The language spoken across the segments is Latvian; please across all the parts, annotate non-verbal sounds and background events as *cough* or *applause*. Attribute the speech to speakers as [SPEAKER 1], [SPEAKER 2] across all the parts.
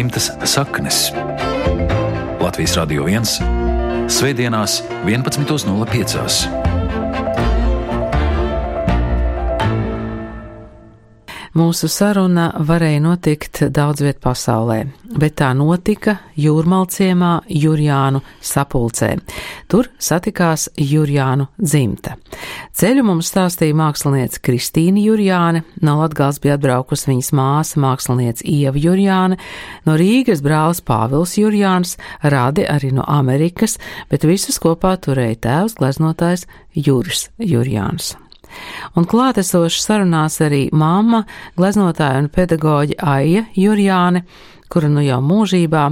[SPEAKER 1] dzimtas saknes. Latvijas Radio 1. Svētdienās, 11.05.
[SPEAKER 2] Mūsu saruna varēja notikt daudz viet pasaulē, bet tā notika Jūrmalciemā Jurjānu sapulcē. Tur satikās Jurjānu dzimta. Ceļu mums stāstīja mākslinieca Kristīna Jurjāne, no Latgals bija atbraukusi viņas māsa mākslinieca Ieva Jurjāne, no Rīgas brālis Pāvils Jurjāns, radi arī no Amerikas, bet visus kopā turēja tēvs gleznotājs Juris Jurjāns. Un klātesoši sarunās arī mamma, gleznotāja un pedagoģa Aija Jurjāne, kura nu jau mūžībā,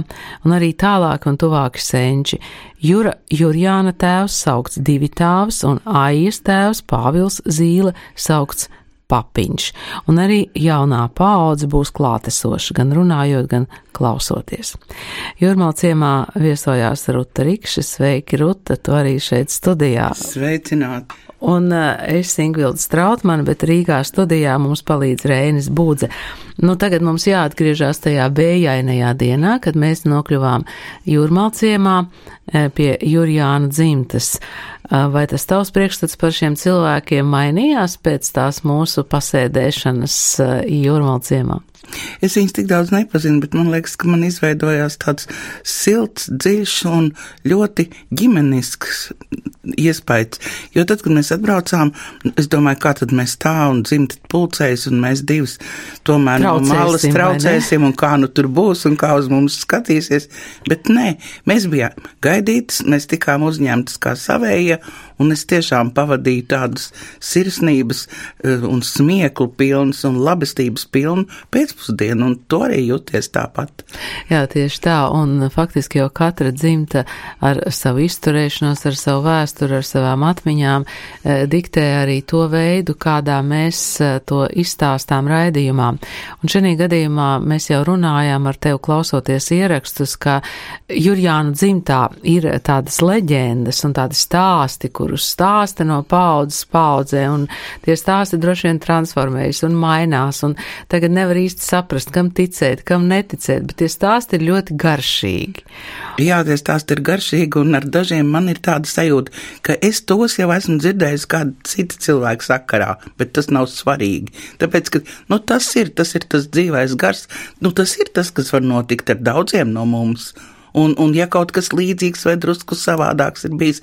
[SPEAKER 2] un arī tālāk un tuvāki senči. Jura Jurjāna tēvs saukts divi tāvs, un Aijas tēvs Pāvils Zīle saukts papiņš, un arī jaunā paudze būs klātesoša, gan runājot, gan klausoties. Jūrmalciemā viesojās Ruta Rikša, sveiki Ruta, tu arī šeit studijā.
[SPEAKER 3] Sveicināti!
[SPEAKER 2] Un uh, es Ingvilda Strautmana, bet Rīgā studijā mums palīdz Reinis Būdze. Nu, tagad mums jāatgriežas tajā bējainajā dienā, kad mēs nokļuvām Jūrmalciemā pie Jurjāna dzimtas. Vai tas tavs priekšstats par šiem cilvēkiem mainījās pēc tās mūsu pasēdēšanas Jūrmalciemā?
[SPEAKER 3] Es viņus tik daudz nepazinu, bet man liekas, ka man izveidojās tāds silts, dziļš un ļoti ģimenisks iespējas. Jo tad, kad mēs atbraucām, es domāju, kā tad mēs tā un dzimti pulcēs, un mēs divas tomēr traucēsim, no malas traucēsim, un kā nu tur būs, un kā uz mums skatīsies. Bet nē, mēs bijām gaidītas, mēs tikām uzņemtas kā savējie, un es tiešām pavadīju tādus sirsnības eh, un smieklu pilnas un labestības pilnu pēcpusdienu, un to arī jūties tāpat.
[SPEAKER 2] Jā, tieši tā, un faktiski jau katra dzimta ar savu izturēšanos, ar savu vēsturi, ar savām atmiņām eh, diktē arī to veidu, kādā mēs eh, to izstāstām raidījumā. Un šajā gadījumā mēs jau runājām ar tevi klausoties ierakstus, ka Jurjānu dzimtā ir tādas leģendas un tādi stāsti, kur kurus stāsta no paudzes paudzē, un tie stāsti droši vien transformējas un mainās, un tagad nevar īsti saprast, kam ticēt, kam neticēt, bet tie stāsti ir ļoti garšīgi.
[SPEAKER 3] Jā, tie stāsti ir garšīgi, un ar dažiem man ir tāda sajūta, ka es tos jau esmu dzirdējis kādu citu cilvēku sakarā, bet tas nav svarīgi. Tāpēc, ka, nu, tas ir, tas ir tas dzīvais gars, nu, tas ir tas, kas var notikt ar daudziem no mums. Un, un ja kaut kas līdzīgs vai drusku savādāks ir bijis,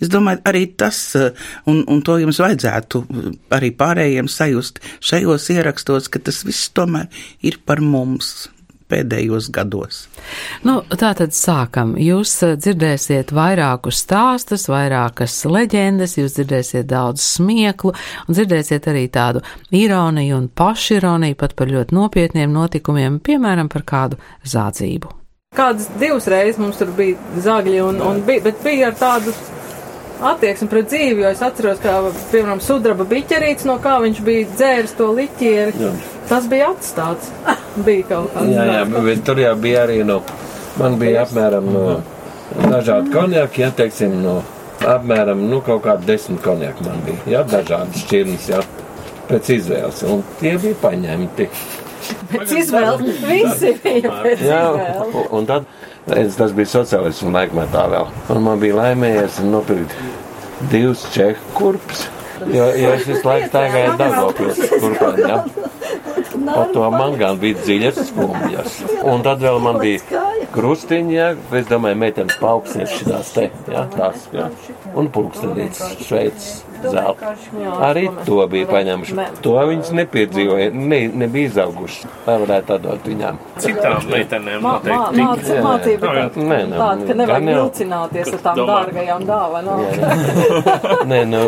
[SPEAKER 3] es domāju, arī tas, eh, un, un to jums vajadzētu eh, arī pārējiem sajust šajos ierakstos, ka tas viss tomēr ir par mums pēdējos gados.
[SPEAKER 2] Nu, tā tad sākam. Jūs eh, dzirdēsiet vairākus stāstus, vairākas leģendas, jūs dzirdēsiet daudz smieklu un dzirdēsiet arī tādu ironiju un pašironiju pat par ļoti nopietniem notikumiem, piemēram, par kādu zādzību.
[SPEAKER 4] Kādas divas reizes mums tur bija zagļi, un, un bija, bet bija ar tādu attieksmi pret dzīvi, jo es atceros, kā, piemēram, sudraba biķerīts, no kā viņš bija dzēris to liķieri. Jā. Tas bija atstāts. Bija kaut kāds.
[SPEAKER 5] Jā, jā, bet tur jau bija arī, no, man bija apmēram no dažādi konjaki, ja teiksim, no apmēram, nu, kaut kādi desmit konjaki man bija, jā, dažādi šķirnes, jā, pēc izvēles, un tie bija paņemti. *laughs*
[SPEAKER 4] Pēc izvēles. Visi bija pēc izvēles.
[SPEAKER 5] Un tad es, tas bija sociālismu laikmetā vēl. Un man bija laimējies nopirkt divus čehu kurpes. Jo, jo es visu laiku staigāju Dagopils kurpēm, ja. Par to man gan bija dziļas skumjas. Un tad vēl man bija krustiņi, ja, es domāju, meitenes paaugsties šitās te, ja, tās, ja. Un pulkstenītes Šveicis zelta. Arī to bija paņemši. To viņas nepiedzīvoja, ne, nebija izauguši. Lai varētu atdot viņām.
[SPEAKER 6] Citām meitenēm noteikti.
[SPEAKER 4] Mācība tāda, ka nevajag vilcināties ar tām dārgajām dāvanām. *laughs*
[SPEAKER 5] Nē, nu,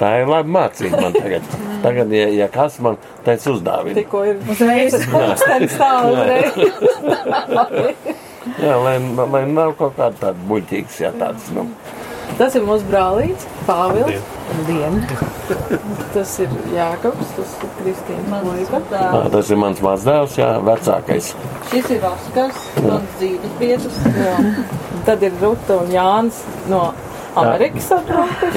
[SPEAKER 5] tā ir laba mācība man tagad. Tagad, ja, ja kas man teica uzdāvina.
[SPEAKER 4] Tikko ir uzreiz pulkstenis stāv uzreiz. *laughs*
[SPEAKER 5] Jā, lai, lai nav kaut kāda tāda buļķīgas, jā, tāds, nu.
[SPEAKER 4] Tas ir mūsu brālīts, Pāvils. Dien. *laughs* tas ir Jākabs, tas ir Kristīna Moika.
[SPEAKER 5] Tas ir mans mazdēls, jā, vecākais.
[SPEAKER 4] Šis ir Oskars, mans dzīves biedrs. Tad ir Ruta un Jānis no Amerikas.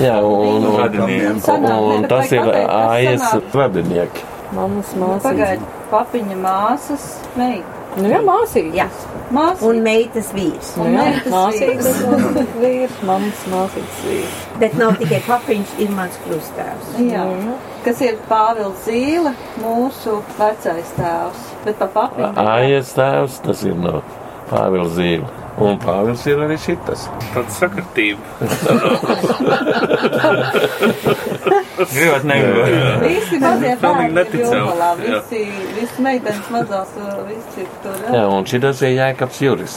[SPEAKER 5] Jā, un, un, un, un tas ir Ājas radinieki.
[SPEAKER 4] Mammas māsas.
[SPEAKER 7] Pagaid, papiņa māsas meita.
[SPEAKER 4] Nu, jā, māsītes.
[SPEAKER 7] Jā.
[SPEAKER 8] Māsītes.
[SPEAKER 7] Un meitas vīrs.
[SPEAKER 4] Nu, jā, māsītes un vīrs, mammas māsītes vīrs.
[SPEAKER 7] Bet nav tikai papiņš, ir mans krustēvs.
[SPEAKER 8] Jā. Kas ir Pāvils Zīle, mūsu vecais tēvs. Bet pa papiņu.
[SPEAKER 5] Aies tēvs, tas ir no Pāvila Zīle. Un Pāvils ir arī šitas.
[SPEAKER 6] Tāds sakritība. *laughs* Gribat negribot.
[SPEAKER 8] Visi mazie bērni
[SPEAKER 6] neticami. Jā.
[SPEAKER 8] Visi, visi meitenes mazās, uh, visi tur.
[SPEAKER 5] Jā, un šitas ir Jēkabs Juris.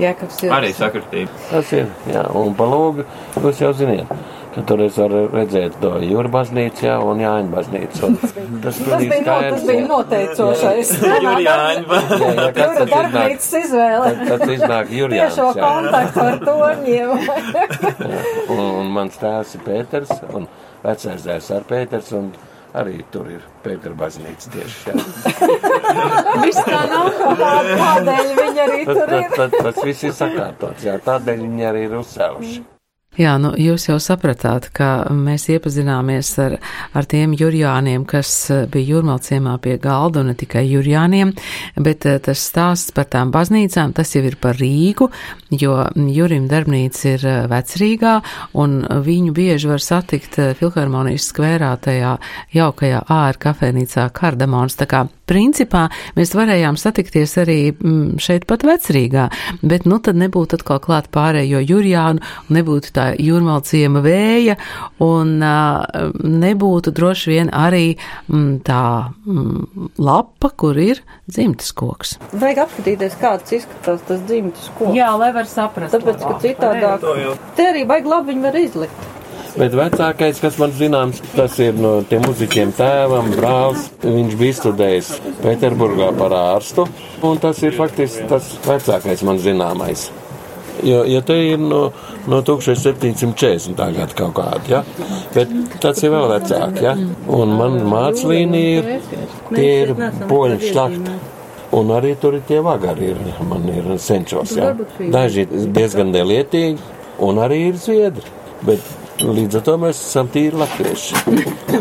[SPEAKER 4] Jēkabs ir.
[SPEAKER 6] Arī sakritība.
[SPEAKER 5] Tas ir, jā, un pa lūgu, jūs jau ziniet, ka tur es varu redzēt to Jūra baznīcu, jā, un Jāņa baznīcu. Un *laughs* Tas,
[SPEAKER 4] Tas bija, no, tas bija noteicošais.
[SPEAKER 5] Jā, kas
[SPEAKER 4] Jūra
[SPEAKER 5] tad
[SPEAKER 4] darbnīcas izvēle.
[SPEAKER 5] Tad, tad iznāk Jurijāns,
[SPEAKER 4] Tiešo kontaktu ar torņiem.
[SPEAKER 5] Un, *laughs* un mans tēvs ir Pēters, un vecais dēls ar Pēters, un arī tur ir Pētera baznīca tieši. *laughs*
[SPEAKER 4] Viss tā nav. Tā- Tādēļ viņi arī
[SPEAKER 5] Tad,
[SPEAKER 4] tur
[SPEAKER 5] tad,
[SPEAKER 4] ir.
[SPEAKER 5] tad, tas viss ir sakārtots, jā, tādēļ viņi arī ir uzcēluši.
[SPEAKER 2] Jā, nu jūs jau sapratāt, ka mēs iepazināmies ar, ar tiem jurjāniem, kas eh, bija jūrmalciemā pie galda, un ne tikai jurjāniem, bet eh, tas stāsts par tām baznīcām, tas jau ir par Rīgu, jo Jurim darbnīca ir eh, vecrīgā, un viņu bieži var satikt Filharmonijas skvērā tajā jaukajā ār kafēnīcā Kardamons, tā kā principā mēs varējām satikties arī mm, šeit pat vecrīgā, bet nu tad nebūtu atkal klāt pārējo jurjānu, un nebūtu tā jūrmalciema vēja, un nebūtu droši vien arī mm, tā mm, lapa, kur ir dzimtas koks.
[SPEAKER 8] Vajag apskatīties, kāds izskatās tas dzimtas koks.
[SPEAKER 4] Jā, lai var saprast.
[SPEAKER 8] Tāpēc, ka citādāk. Te arī vajag labi viņu var izlikt.
[SPEAKER 5] Bet vecākais, kas man zināms, tas ir no tiem muziķiem tēvam, brālis. Viņš bija studējis Pēterburgā par ārstu, un tas ir faktiski tas vecākais man zināmais. Jo, jo te ir no, no 1740. gada kaut kāda, ja? bet tas ir vēl vecāk, ja? un man māclīnija ir, tie ir poļu šlakti. Un arī tur ir tie vagari, ir, man ir senčos, ja? Daži ir diezgan nelietīgi, un arī ir zviedri. Bet līdz ar to mēs esam tīri latvieši.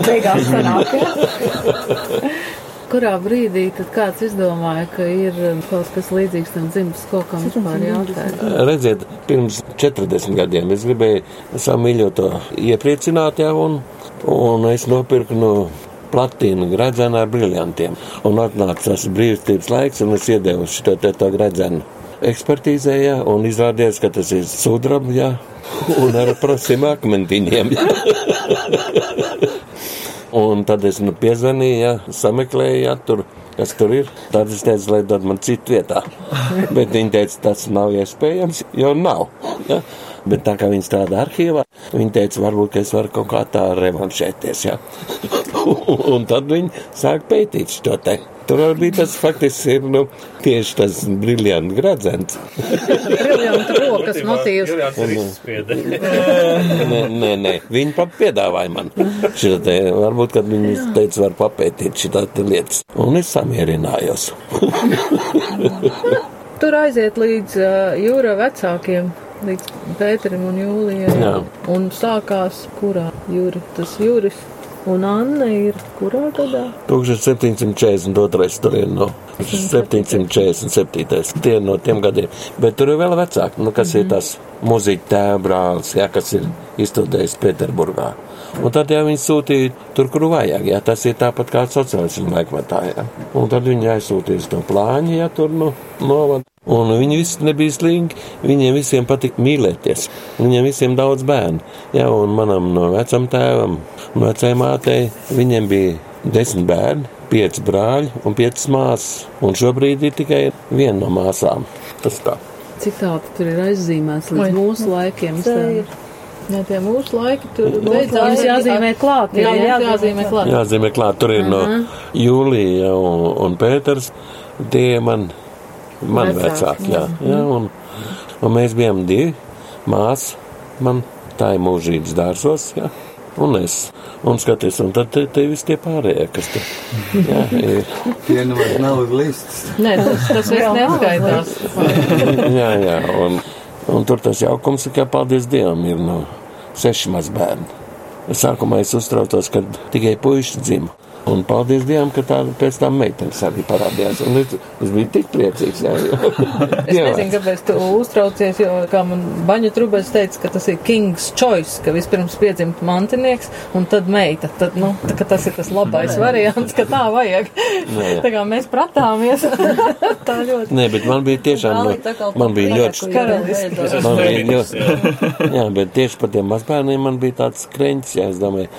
[SPEAKER 4] Beigās sanāk. *laughs* Kurā brīdī tad kāds izdomāja, ka ir um, kaut kas līdzīgs tam dzimtas kokam vispār jautājums?
[SPEAKER 5] Redziet, pirms 40 gadiem es gribēju savu mīļoto iepriecināt, jā, un, un es nopirku no platīnu gradzenu ar briljantiem. Un atnāca tas brīvstības laiks, un es iedevu šo te to gradzenu ekspertīzē, jā, un izrādījās, ka tas ir sudraba, jā, un ar prasiem akmentiņiem. jā. *laughs* Un tad es nu, piezvanīju, ja, sameklēju, ja, tur, kas tur ir. Tad es teicu, lai dod man citu vietā. *laughs* Bet viņi teica, tas nav iespējams, jo nav. Ja. Bet tā kā viņi strādā arhīvā, viņi teica, varbūt es varu kaut kā tā revanšēties. Ja. *laughs* Un tad viņi sāk pētīt šo te. Tur arī bija tas faktiski ir, nu, tieši tas briljants gradzens.
[SPEAKER 4] Briljantu rokas motīvs. *laughs*
[SPEAKER 5] Nē, nē, nē, viņi pat piedāvāja man te, varbūt, kad viņi teica, var papētīt šitā lietas. Un es samierinājos. *laughs*
[SPEAKER 4] Tur aiziet līdz uh, jūra vecākiem, līdz Pēterim un Jūlijai.
[SPEAKER 5] Jā.
[SPEAKER 4] Un sākās kurā jūra? Tas jūris. Un Anna ir kurā gadā?
[SPEAKER 5] 1742. tur ir no 747. Tie ir no tiem gadiem. Bet tur ir vēl vecāki, nu, kas mm -hmm. ir tas muziķa tēva brālis, jā, kas ir izstudējis Pēterburgā. Un tad jau viņi sūtīja tur, kur vajag. Jā, tas ir tāpat kā sociālismu laikmetā. Jā. Un tad viņi aizsūtīja to plāņu, ja tur nu, novad. Un viņi visi nebija slinki. Viņiem visiem patika mīlēties. Viņiem visiem daudz bērnu. Jā, un manam no vecam tēvam, no vecai mātei, viņiem bija desmit bērni, pieci brāļi un piecas māsas. Un šobrīd ir tikai viena no māsām. Tas tā.
[SPEAKER 4] Cik tālu tur ir aizzīmēts līdz
[SPEAKER 8] Oi.
[SPEAKER 4] mūsu laikiem? Nē, tie mūsu laiki tur beidzās. Jāzīmē klāt. Jā,
[SPEAKER 8] Jā,
[SPEAKER 4] jā,
[SPEAKER 8] jāzīmē
[SPEAKER 4] klāt.
[SPEAKER 5] Jāzīmē klāt, tur ir no Jūlija un, un Pēters. Tie man, man
[SPEAKER 4] Vecāki,
[SPEAKER 5] vecāki, jā. jā un, un mēs bijām divi māsas. Man tā ir mūžības dārsos, jā. Un es, un skaties, un tad te, te visi tie pārējie, kas te, jā, *laughs* ir.
[SPEAKER 9] Tie nu vairs nav uz listas.
[SPEAKER 4] Nē, tas, tas viss neskaitās. *laughs*
[SPEAKER 5] Jā, jā, un, un tur tas jaukums, ka paldies Dievam, ir no seši mazbērni. Sākumā es uztraucos, kad tikai puiši dzima. Un paldies Dievam, ka tā pēc tam meitenes arī parādījās. Un es, es biju tik priecīgs. Jā, jo, *laughs*
[SPEAKER 4] Es nezinu, kāpēc tu uztraucies, jo, kā man baņu trubēs teica, ka tas ir King's Choice, ka vispirms piedzimt mantinieks un tad meita. Tad, nu, tā, tas ir tas labais variants, ka tā vajag.
[SPEAKER 5] Nē, jā.
[SPEAKER 4] tā kā mēs pratāmies. *laughs* tā ļoti.
[SPEAKER 5] Nē, bet man bija tiešām, man bija ļoti,
[SPEAKER 4] Karaliski.
[SPEAKER 5] man bija ļoti, jā, bet tieši par tiem mazbērniem man bija tāds kreņķis, jā, es domāju,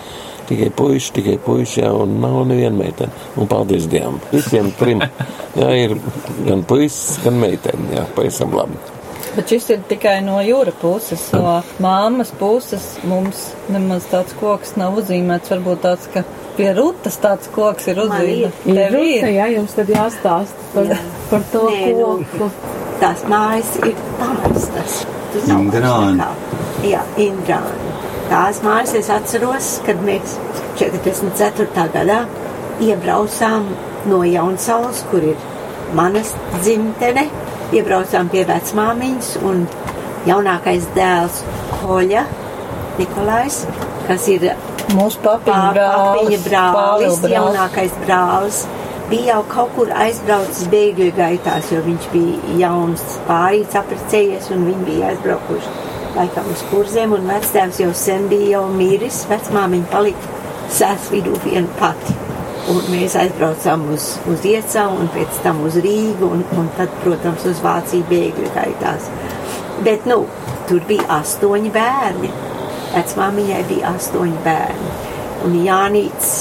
[SPEAKER 5] tikai puiši, tikai puiši, jā, un nav neviena meitene. Un paldies Dievam. Visiem trim, *laughs* jā, ir gan puisis, gan meitene, jā, pavisam labi.
[SPEAKER 10] Bet šis ir tikai no jūra puses, no māmas puses. Mums nemaz tāds koks nav uzzīmēts. Varbūt tāds, ka pie rutas tāds koks ir uzzīmēts. Tev ir.
[SPEAKER 4] jā, jums tad jāstāst par,
[SPEAKER 7] Jā.
[SPEAKER 4] par to,
[SPEAKER 7] Nē,
[SPEAKER 4] ko.
[SPEAKER 7] nu, Tās mājas ir pamestas. Nekā. Jā, Indrāni. Tās mājas es atceros, kad mēs 44. gadā iebraucām no Jaunsaules, kur ir manas dzimtene. Iebraucām pie vecmāmiņas un jaunākais dēls Koļa Nikolais, kas ir
[SPEAKER 10] Mūsu papiņa brālis.
[SPEAKER 7] brālis,
[SPEAKER 10] brālis.
[SPEAKER 7] jaunākais brālis, bija jau kaut kur aizbraucis bēgļu gaitās, jo viņš bija jauns pārīts aprecējies un viņi bija aizbraukuši laikam uz kurziem un vectēvs jau sen bija jau miris, vecmāmiņa palika sēs vidū viena pati. Un mēs aizbraucām uz, uz Iecavu un pēc tam uz Rīgu un, un tad, protams, uz Vāciju bēgļu gaitās. Bet, nu, tur bija astoņi bērni. Vecmāmiņai bija astoņi bērni. Un Jānīts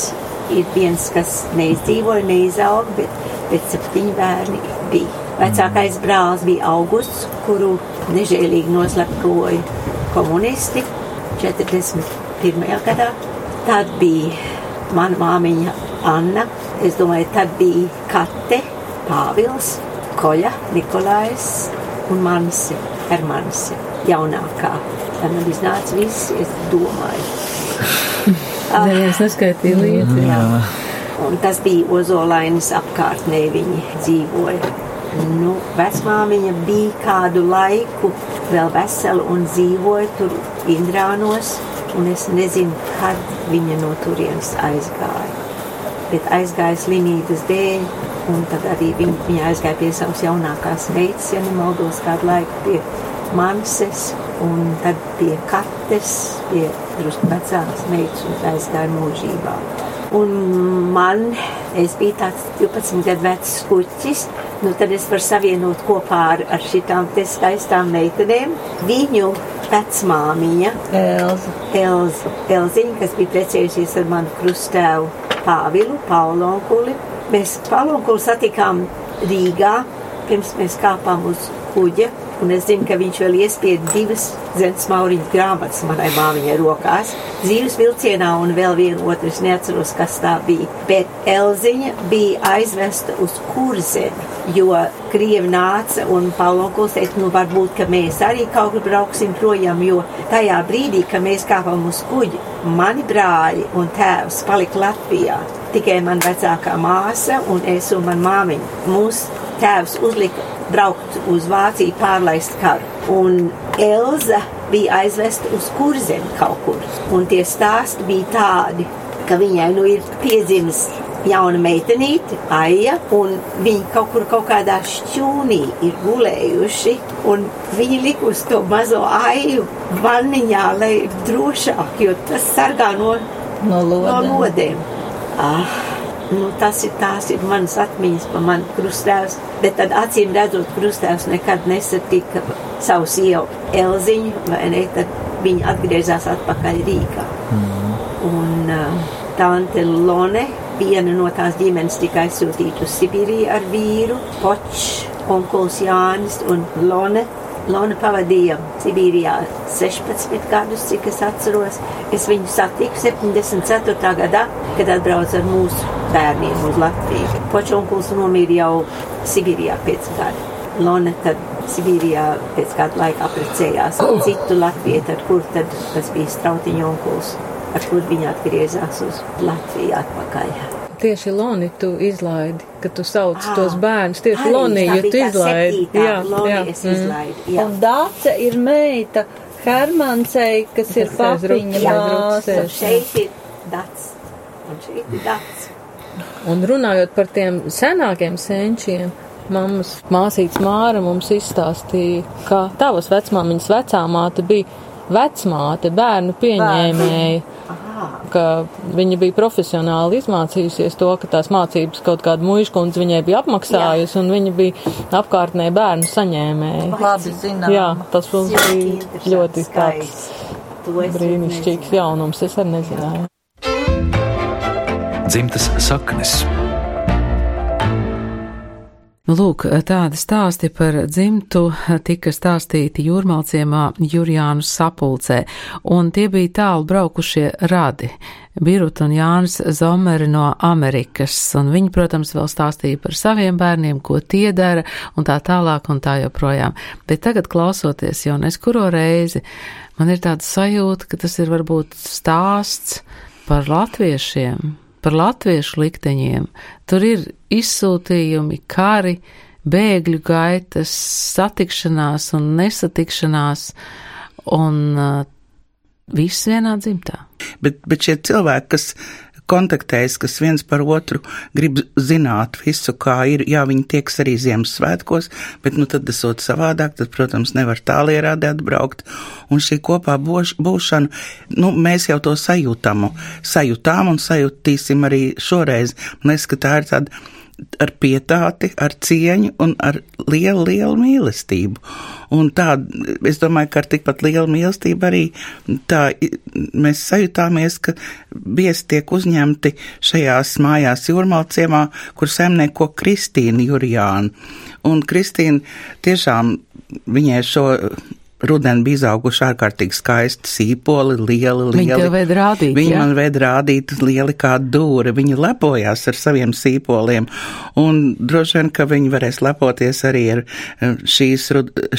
[SPEAKER 7] ir viens, kas neizdzīvoja, neizauga, bet, bet septiņi bērni bija. Vecākais brālis bija Augusts, kuru nežēlīgi noslepkoja komunisti 41. gadā. Tad bija mana māmiņa Anna, es domāju, tad bija Kate, Pāvils, Koļa, Nikolais un Mansi, Hermansi, jaunākā. Tad man iznāca viss, es domāju. *laughs*
[SPEAKER 4] Nē, es neskaitīju līdzi.
[SPEAKER 7] Un tas bija Ozolainas apkārtnē, viņi dzīvoja. Nu, vecmāmiņa bija kādu laiku vēl vesela un dzīvoja tur Indrānos, un es nezinu, kad viņa no turienes aizgāja. Bet aizgāja slimības dēļ, un tad arī viņa, viņa aizgāja pie savas jaunākās meitas, ja nemaldos kādu laiku pie Manses, un tad pie Kates, pie drusku vecākas meitas, un aizgāja mūžībā. Un man, es biju tāds 12 gadu vecs skuķis, nu tad es varu savienot kopā ar, ar šitām te skaistām meitenēm. Viņu vecmāmiņa,
[SPEAKER 10] Elza.
[SPEAKER 7] Elza, Elziņa, kas bija precējusies ar manu krustēvu Pāvilu, Paulonkuli. Mēs Paulonkuli satikām Rīgā, pirms mēs kāpām uz kuģa, un es zinu, ka viņš vēl iespieda divas zemes mauriņu grāmatas manai māmiņai rokās. Dzīves vilcienā un vēl vienu otru, es neatceros, kas tā bija. Bet Elziņa bija aizvesta uz kurzemi, jo Krievi nāca un Paulonkuls teica, nu varbūt, ka mēs arī kaut kur brauksim projām, jo tajā brīdī, kad mēs kāpām uz kuģi, mani brāļi un tēvs palika Latvijā. Tikai man vecākā māsa un es un man māmiņa. Mūsu tēvs uzlika braukt uz Vāciju, pārlaist karu. Un Elza bija aizvesta uz kurzem kaut kur. Un tie stāsti bija tādi, ka viņai nu ir piedzimis jauna meitenīte, Aija, un viņi kaut kur kaut kādā šķūnī ir gulējuši, un viņi lika uz to mazo Aiju vanniņā, lai drošāk, jo tas sargā no,
[SPEAKER 10] No
[SPEAKER 7] no
[SPEAKER 10] lodēm.
[SPEAKER 7] lodēm. Ah, nu, tas ir tās ir manas atmiņas par manu krustēvs, bet tad acīm redzot, krustēvs nekad nesatika savu sievu Elziņu, vai ne, tad viņa atgriezās atpakaļ Rīgā. Un uh, tante Lone, viena no tās ģimenes tika aizsūtīta uz Sibīriju ar vīru, Počs, onkuls Jānis un Lone. Lona pavadīja Sibīrijā 16 gadus, cik es atceros. Es viņu satiku 74. gadā, kad atbrauca ar mūsu bērniem uz Latviju. Počonkuls nomira jau Sibīrijā pēc gada. Lona tad Sibīrijā pēc kāda laika apprecējās ar citu latvieti, ar kur tad tas bija strautiņa onkuls, ar kur viņa atgriezās uz Latviju atpakaļ.
[SPEAKER 4] Tieši Loni tu izlaidi, kad tu sauc
[SPEAKER 7] Ah,
[SPEAKER 4] tos bērnus. Tieši Loni, jo tu izlaidi.
[SPEAKER 7] septītā Loni es izlaidu, jā.
[SPEAKER 10] Un Dāce ir meita Hermancei, kas ir
[SPEAKER 4] Tas aiz
[SPEAKER 10] papiņa māsa.
[SPEAKER 7] Šeit ir dats, un šeit ir dats.
[SPEAKER 4] Un runājot par tiem senākiem senčiem, mammas māsītes Māra mums izstāstīja, ka tavas vecmāmiņas vecāmāte bija vecmāte, bērnu pieņēmēja. Ka viņa bija profesionāli izmācījusies to, ka tās mācības kaut kāda muīškundze viņai bija apmaksājusi, un viņa bija apkārtnē bērnu saņēmēja.
[SPEAKER 10] Labi zinām.
[SPEAKER 4] Jā, tas mums bija ļoti tāds
[SPEAKER 7] skaists. To es
[SPEAKER 4] brīnišķīgs jaunums, es arī nezināju.
[SPEAKER 1] Dzimtas saknes.
[SPEAKER 2] Nu, lūk, tādi stāsti par dzimtu tika stāstīti jūrmalciemā Jurjānu sapulcē, un tie bija tālu braukušie radi. Birut un Jānis Zomeri no Amerikas, un viņi, protams, vēl stāstīja par saviem bērniem, ko tie dara, un tā tālāk un tā joprojām. Bet tagad klausoties jau neskuro reizi, man ir tāda sajūta, ka tas ir varbūt stāsts par latviešiem, par latviešu likteņiem. Tur ir izsūtījumi, kari, bēgļu gaitas, satikšanās un nesatikšanās, un uh, viss vienā dzimtā.
[SPEAKER 3] Bet, bet šie cilvēki, kas kontaktējas, kas viens par otru grib zināt visu, kā ir, jā, viņi tieks arī Ziemassvētkos, bet, nu, tad esot savādāk, tad, protams, nevar tālierādi atbraukt, un šī kopā boš, būšana, nu, mēs jau to sajūtam, sajūtām un sajūtīsim arī šoreiz. Man liekas, ka tā ir tāda ar pietāti, ar cieņu un ar lielu, lielu mīlestību. Un tā, es domāju, ka ar tikpat lielu mīlestību arī tā mēs sajūtāmies, ka viesi tiek uzņemti šajās mājās jūrmalciemā, kur saimnieko Kristīna Jurijāna. Un Kristīna tiešām viņai šo Rudeni bija izauguši ārkārtīgi skaisti sīpoli, lieli, lieli.
[SPEAKER 2] Viņi ved rādīt,
[SPEAKER 3] Viņi
[SPEAKER 2] jā?
[SPEAKER 3] man ved rādīt lieli kā dūri. Viņi lepojās ar saviem sīpoliem. Un droši vien, ka viņi varēs lepoties arī ar eh, šīs,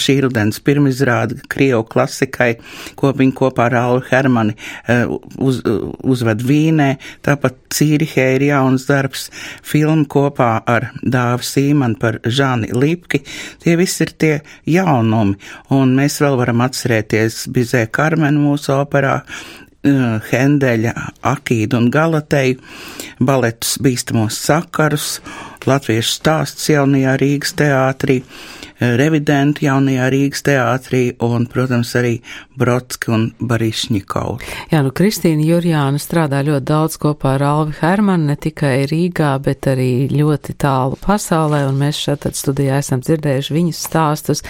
[SPEAKER 3] šī rudens pirmizrādi Krievu klasikai, ko viņi kopā ar Alvu Hermani eh, uz, uzved Vīnē. Tāpat Cīrihē ir jauns darbs, filma kopā ar Dāvu Sīmanu par Žāni Lipki. Tie visi ir tie jaunumi. Un mēs vēl varam atcerēties Bizē Karmenu mūsu operā, eh, Hendeļa, Akīdu un Galateju, baletus bīstamos sakarus, latviešu stāsts jaunajā Rīgas teātrī, revidentu jaunajā Rīgas teātrī un, protams, arī Brodski un Barišņikovs.
[SPEAKER 2] Jā, nu Kristīna Jurjāna strādā ļoti daudz kopā ar Alvi Hermanu, ne tikai Rīgā, bet arī ļoti tālu pasaulē, un mēs šeit tad studijā esam dzirdējuši viņas stāstus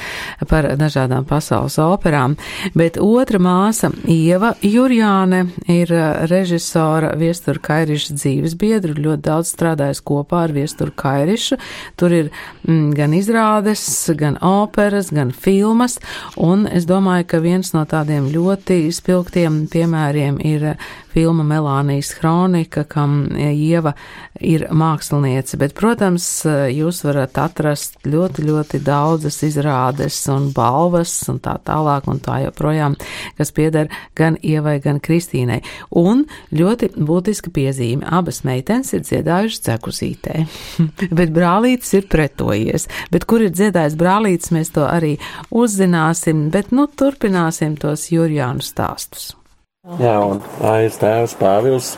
[SPEAKER 2] par dažādām pasaules operām. Bet otra māsa, Ieva Jurjāne, ir eh, režisora Viestura Kairiša dzīves biedru, ļoti daudz strādājusi kopā ar Viesturu Kairišu. Tur ir mm, gan izrādes, gan operas, gan filmas, un es domāju, ka viens no tādiem ļoti spilgtiem piemēriem ir eh, filma Melānijas Hronika, kam Ieva ir māksliniece, bet, protams, jūs varat atrast ļoti, ļoti daudzas izrādes un balvas un tā tālāk un tā joprojām, kas pieder gan Ievai, gan Kristīnai. Un ļoti būtiska piezīme - abas meitenes ir dziedājušas cekuzītē, *laughs* bet brālītis ir pretojies. Bet kur ir dziedājis brālītis, mēs to arī uzzināsim, bet nu turpināsim tos Jurjānu stāstus.
[SPEAKER 5] Jā, un aiz tēvs Pāvils,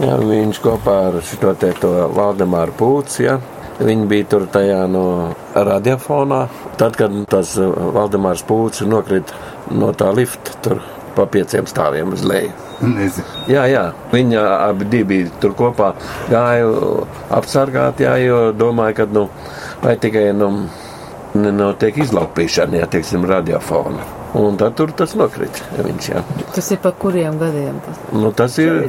[SPEAKER 5] jā, viņš kopā ar šo te to Valdemāru Pūci, jā, viņi bija tur tajā no radiofonā. Tad, kad tas uh, Valdemārs Pūci nokrita no tā lifta tur pa pieciem stāviem uz leju.
[SPEAKER 9] Nezinu.
[SPEAKER 5] Jā, jā, viņi abi divi bija tur kopā, gāju apsargāt, jā, jo domāju, ka, nu, vai tikai, nu, nenotiek izlaupīšana, ja, teiksim, radiofona. Un tad tur tas nokrita, viņš, jā.
[SPEAKER 2] Tas ir pa kuriem gadiem? Tas?
[SPEAKER 5] Nu, tas ir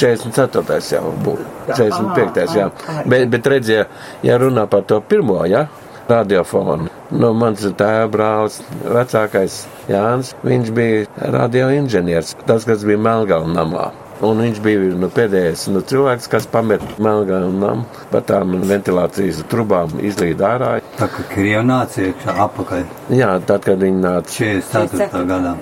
[SPEAKER 5] 44. jau būtu, 45. jā. Bet, bet redziet, ja runā par to pirmo, jā, radiofonu, no mans brālis, vecākais Jānis, viņš bija radioinženieris, tas, kas bija Melngalnā namā. Un viņš bija nu, pēdējais nu, cilvēks, kas pamet Melngalnā namu, pa tām ventilācijas trubām izlīd ārā.
[SPEAKER 9] Tā kā Krievija nāca iekšā apakaļ
[SPEAKER 5] Jā, tad, kad viņi nāca
[SPEAKER 9] 44. gadā.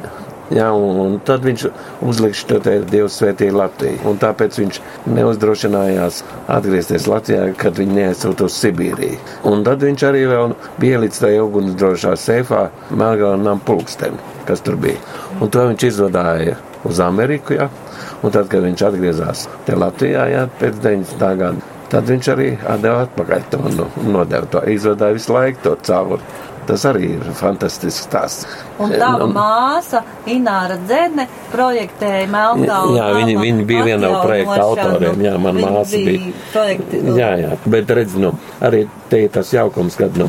[SPEAKER 5] Jā, un, un tad viņš uzliks šo te Dievu svētīju Latviju. Un tāpēc viņš neuzdrošinājās atgriezties Latvijā, kad viņi neaizsūta uz Sibīriju. Un tad viņš arī vēl bija līdz tajā ugunsdrošā seifā Melngalnām pulksteni, kas tur bija. Un to viņš izvadāja uz Ameriku, jā. Un tad, kad viņš atgriezās Latvijā, jā, pēc 90. gada, tad viņš arī deva atpakaļ to un nodeva to. Izvadāja visu laiku to cauri. Tas arī ir fantastisks stāsts.
[SPEAKER 10] Un tava māsa, Ināra Dzene, projektēja Melnkalnu.
[SPEAKER 5] Jā, viņa, viņa bija viena no projekta autoriem. Jā, man
[SPEAKER 10] Viņa
[SPEAKER 5] māsa bija.
[SPEAKER 10] Projekti,
[SPEAKER 5] Jā, jā, bet redz, nu, arī te ir tas jaukums, kad nu,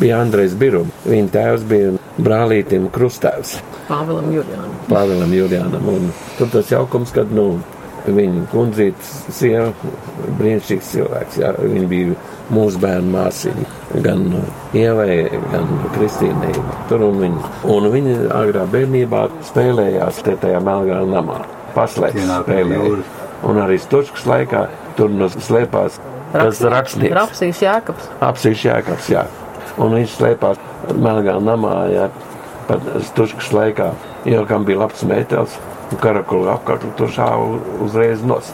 [SPEAKER 5] bija Andrejs Birums. Viņa tēvs bija brālītim krustēvs.
[SPEAKER 4] Pāvilam Jurijānam.
[SPEAKER 5] Pāvēlam Jurijānam. Un tur tas jaukums, kad, nu, viņa kundzītes sieva, brīnišķīgs cilvēks, jā, viņa bija mūsu bērnu māsiņa, gan Ievai, gan Kristīnai. Tur un viņa agrā bērnībā spēlējās te tajā Melgāna namā. Paslēpts spēlēja. Un arī Stučkas laikā tur nu slēpās tas rakstnieks.
[SPEAKER 4] Rapsīs Jēkabs.
[SPEAKER 5] Apsīš Jēkabs, jā. Un viņš slēpās Melgāna namā, jā, pat Stučkas laikā. Jo kam bija labs mētels, un karakulu apkārt tur šāva uzreiz nost.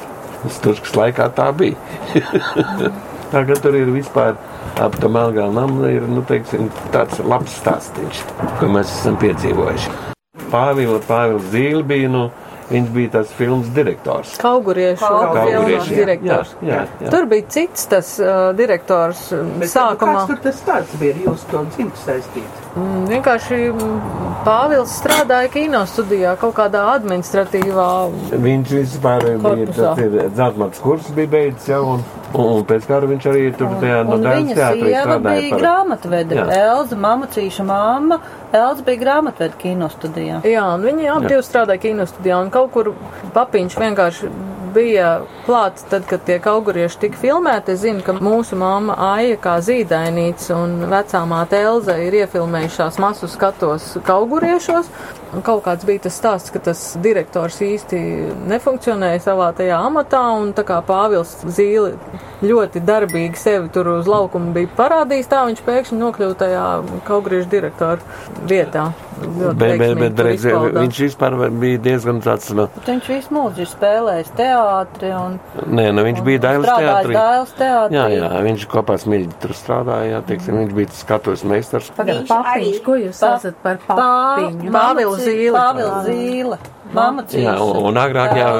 [SPEAKER 5] Stučkas laikā tā bija. *laughs* Tagad tur ir vispār ap tā Melgāna nama ir, nu, teiksim, tāds labs stāstīns, ko mēs esam piedzīvojuši. Pāvila, Pāvils Zīle bija, nu, viņš bija tas filmas direktors.
[SPEAKER 4] Kauguriešu
[SPEAKER 5] Kauguriešu,
[SPEAKER 4] direktors.
[SPEAKER 5] Jā, jā, jā.
[SPEAKER 4] Tur bija cits tas uh, direktors
[SPEAKER 3] Bet
[SPEAKER 4] sākumā.
[SPEAKER 3] Kāds tur tas tāds bija? Jūs to dzimts saistīts.
[SPEAKER 4] Mm, Vienkārši mm, Pāvils strādāja kino studijā kaut kādā administratīvā.
[SPEAKER 5] Viņš vispār bija tas ir dzelzmats kurs bija beidzis jau, un, un, pēc kara viņš arī tur tajā no dēļas
[SPEAKER 10] sieva
[SPEAKER 5] strādāja
[SPEAKER 10] bija
[SPEAKER 5] par.
[SPEAKER 10] grāmatvede.
[SPEAKER 5] Jā.
[SPEAKER 10] Elza, mamacīša mamma. Elza bija grāmatvede kino studijā.
[SPEAKER 4] Jā, un viņi abi divi strādāja kino studijā, un kaut kur papiņš vienkārši bija klāts tad, kad tie kaugurieši tika filmēti. Es zinu, ka mūsu mamma Aija kā zīdainīca un vecā māte Elza ir iefilmējušās masu skatos kauguriešos. Un kaut kāds bija tas stāsts, ka tas direktors īsti nefunkcionēja savā tajā amatā, un tā kā Pāvils Zīle ļoti darbīgi sevi tur uz laukuma bija parādījis, tā viņš pēkšņi nokļuva tajā kauguriešu direktora vietā.
[SPEAKER 5] Bet, bet, bet
[SPEAKER 4] izpaudās.
[SPEAKER 5] viņš vispār bija diezgan tāds, nu,
[SPEAKER 10] Bet viņš visu mūžu ir spēlējis teātri un
[SPEAKER 5] nē, nu, viņš bija Dailas teātrī.
[SPEAKER 10] Dailas teātrī.
[SPEAKER 5] Jā, jā, viņš kopā smilģi tur strādāja, jā, teiksim, viņš bija skatuves meistars.
[SPEAKER 7] Viņš
[SPEAKER 2] papiņš, ko jūs saucat par papiņu?
[SPEAKER 4] Pāvila Zīle.
[SPEAKER 10] Pāvila Zīle. Mama
[SPEAKER 5] Jā, un, un agrāk, jā,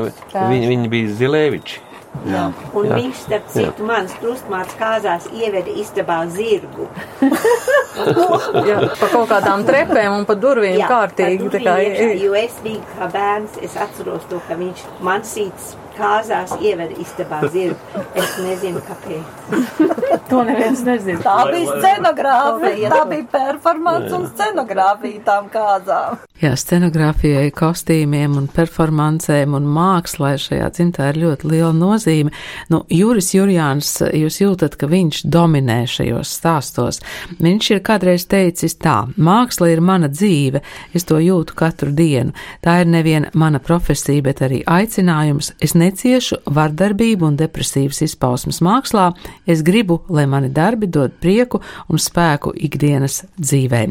[SPEAKER 5] viņi, viņi bija Zilēviči.
[SPEAKER 9] Jā.
[SPEAKER 7] Un
[SPEAKER 5] Jā.
[SPEAKER 7] viņš, starp citu, mans krustmāts kāzās ieveda istabā zirgu. *laughs*
[SPEAKER 4] Jā, pa kaut kādām trepēm un pa durvīm
[SPEAKER 7] Jā,
[SPEAKER 4] kārtīgi.
[SPEAKER 7] tad
[SPEAKER 4] Tā kā,
[SPEAKER 7] iekšā, jo es biju kā bērns, es atceros to, ka viņš man sīts kāzās ieveda istabā zirgu. Es nezinu, kāpēc. *laughs*
[SPEAKER 2] To neviens nezina.
[SPEAKER 10] Tā bija scenogrāfija, tā bija performance un scenogrāfija tām kāzām.
[SPEAKER 2] Jā, scenogrāfijai, kostīmiem un performancēm un mākslai šajā dzimtā ir ļoti liela nozīme. Nu, Juris Jurjāns, jūs jūtat, ka viņš dominē šajos stāstos. Viņš ir kādreiz teicis tā, māksla ir mana dzīve, es to jūtu katru dienu. Tā ir nevien mana profesija, bet arī aicinājums. Es neciešu vardarbību un depresīvas izpausmes mākslā, es gribu, lai mani darbi dod prieku un spēku ikdienas dzīvē.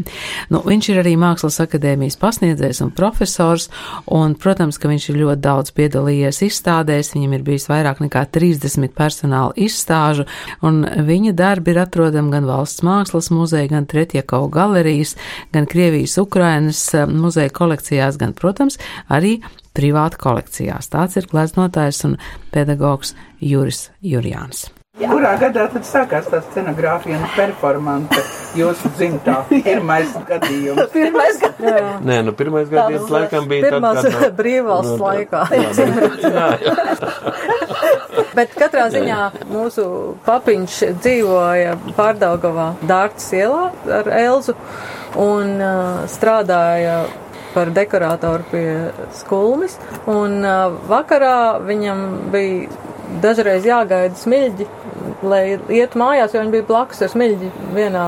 [SPEAKER 2] Nu, viņš ir arī Mākslas akadēmijas pasniedzējs un profesors, un, protams, ka viņš ir ļoti daudz piedalījies izstādēs, viņam ir bijis vairāk nekā 30 personāla izstāžu, un viņa darbi ir atrodami gan Valsts mākslas muzeja, gan Tretjakau galerijas, gan Krievijas Ukrainas eh, muzeja kolekcijās, gan, protams, arī privāta kolekcijās. Tāds ir gleznotājs un pedagogs Juris Jurjāns.
[SPEAKER 3] Kurā gadā tad sākās tā scenogrāfija un performance jūsu dzimtā? Pirmais gadījums.
[SPEAKER 10] Pirmais gads.
[SPEAKER 5] Nē, nu, pirmais gadījums laikam bija tad,
[SPEAKER 4] Pirmās
[SPEAKER 5] kad, nu, *laughs*
[SPEAKER 4] brīvvalsts
[SPEAKER 5] nu,
[SPEAKER 4] laikā. *laughs*
[SPEAKER 5] jā, jā. *laughs*
[SPEAKER 4] Bet katrā ziņā mūsu papiņš dzīvoja Pārdaugavā Dārts ielā ar Elzu un uh, strādāja par dekorātoru pie skulmis. Un uh, vakarā viņam bija dažreiz jāgaida smilģi, lai iet mājās, jo viņi bija blakus ar smilģi vienā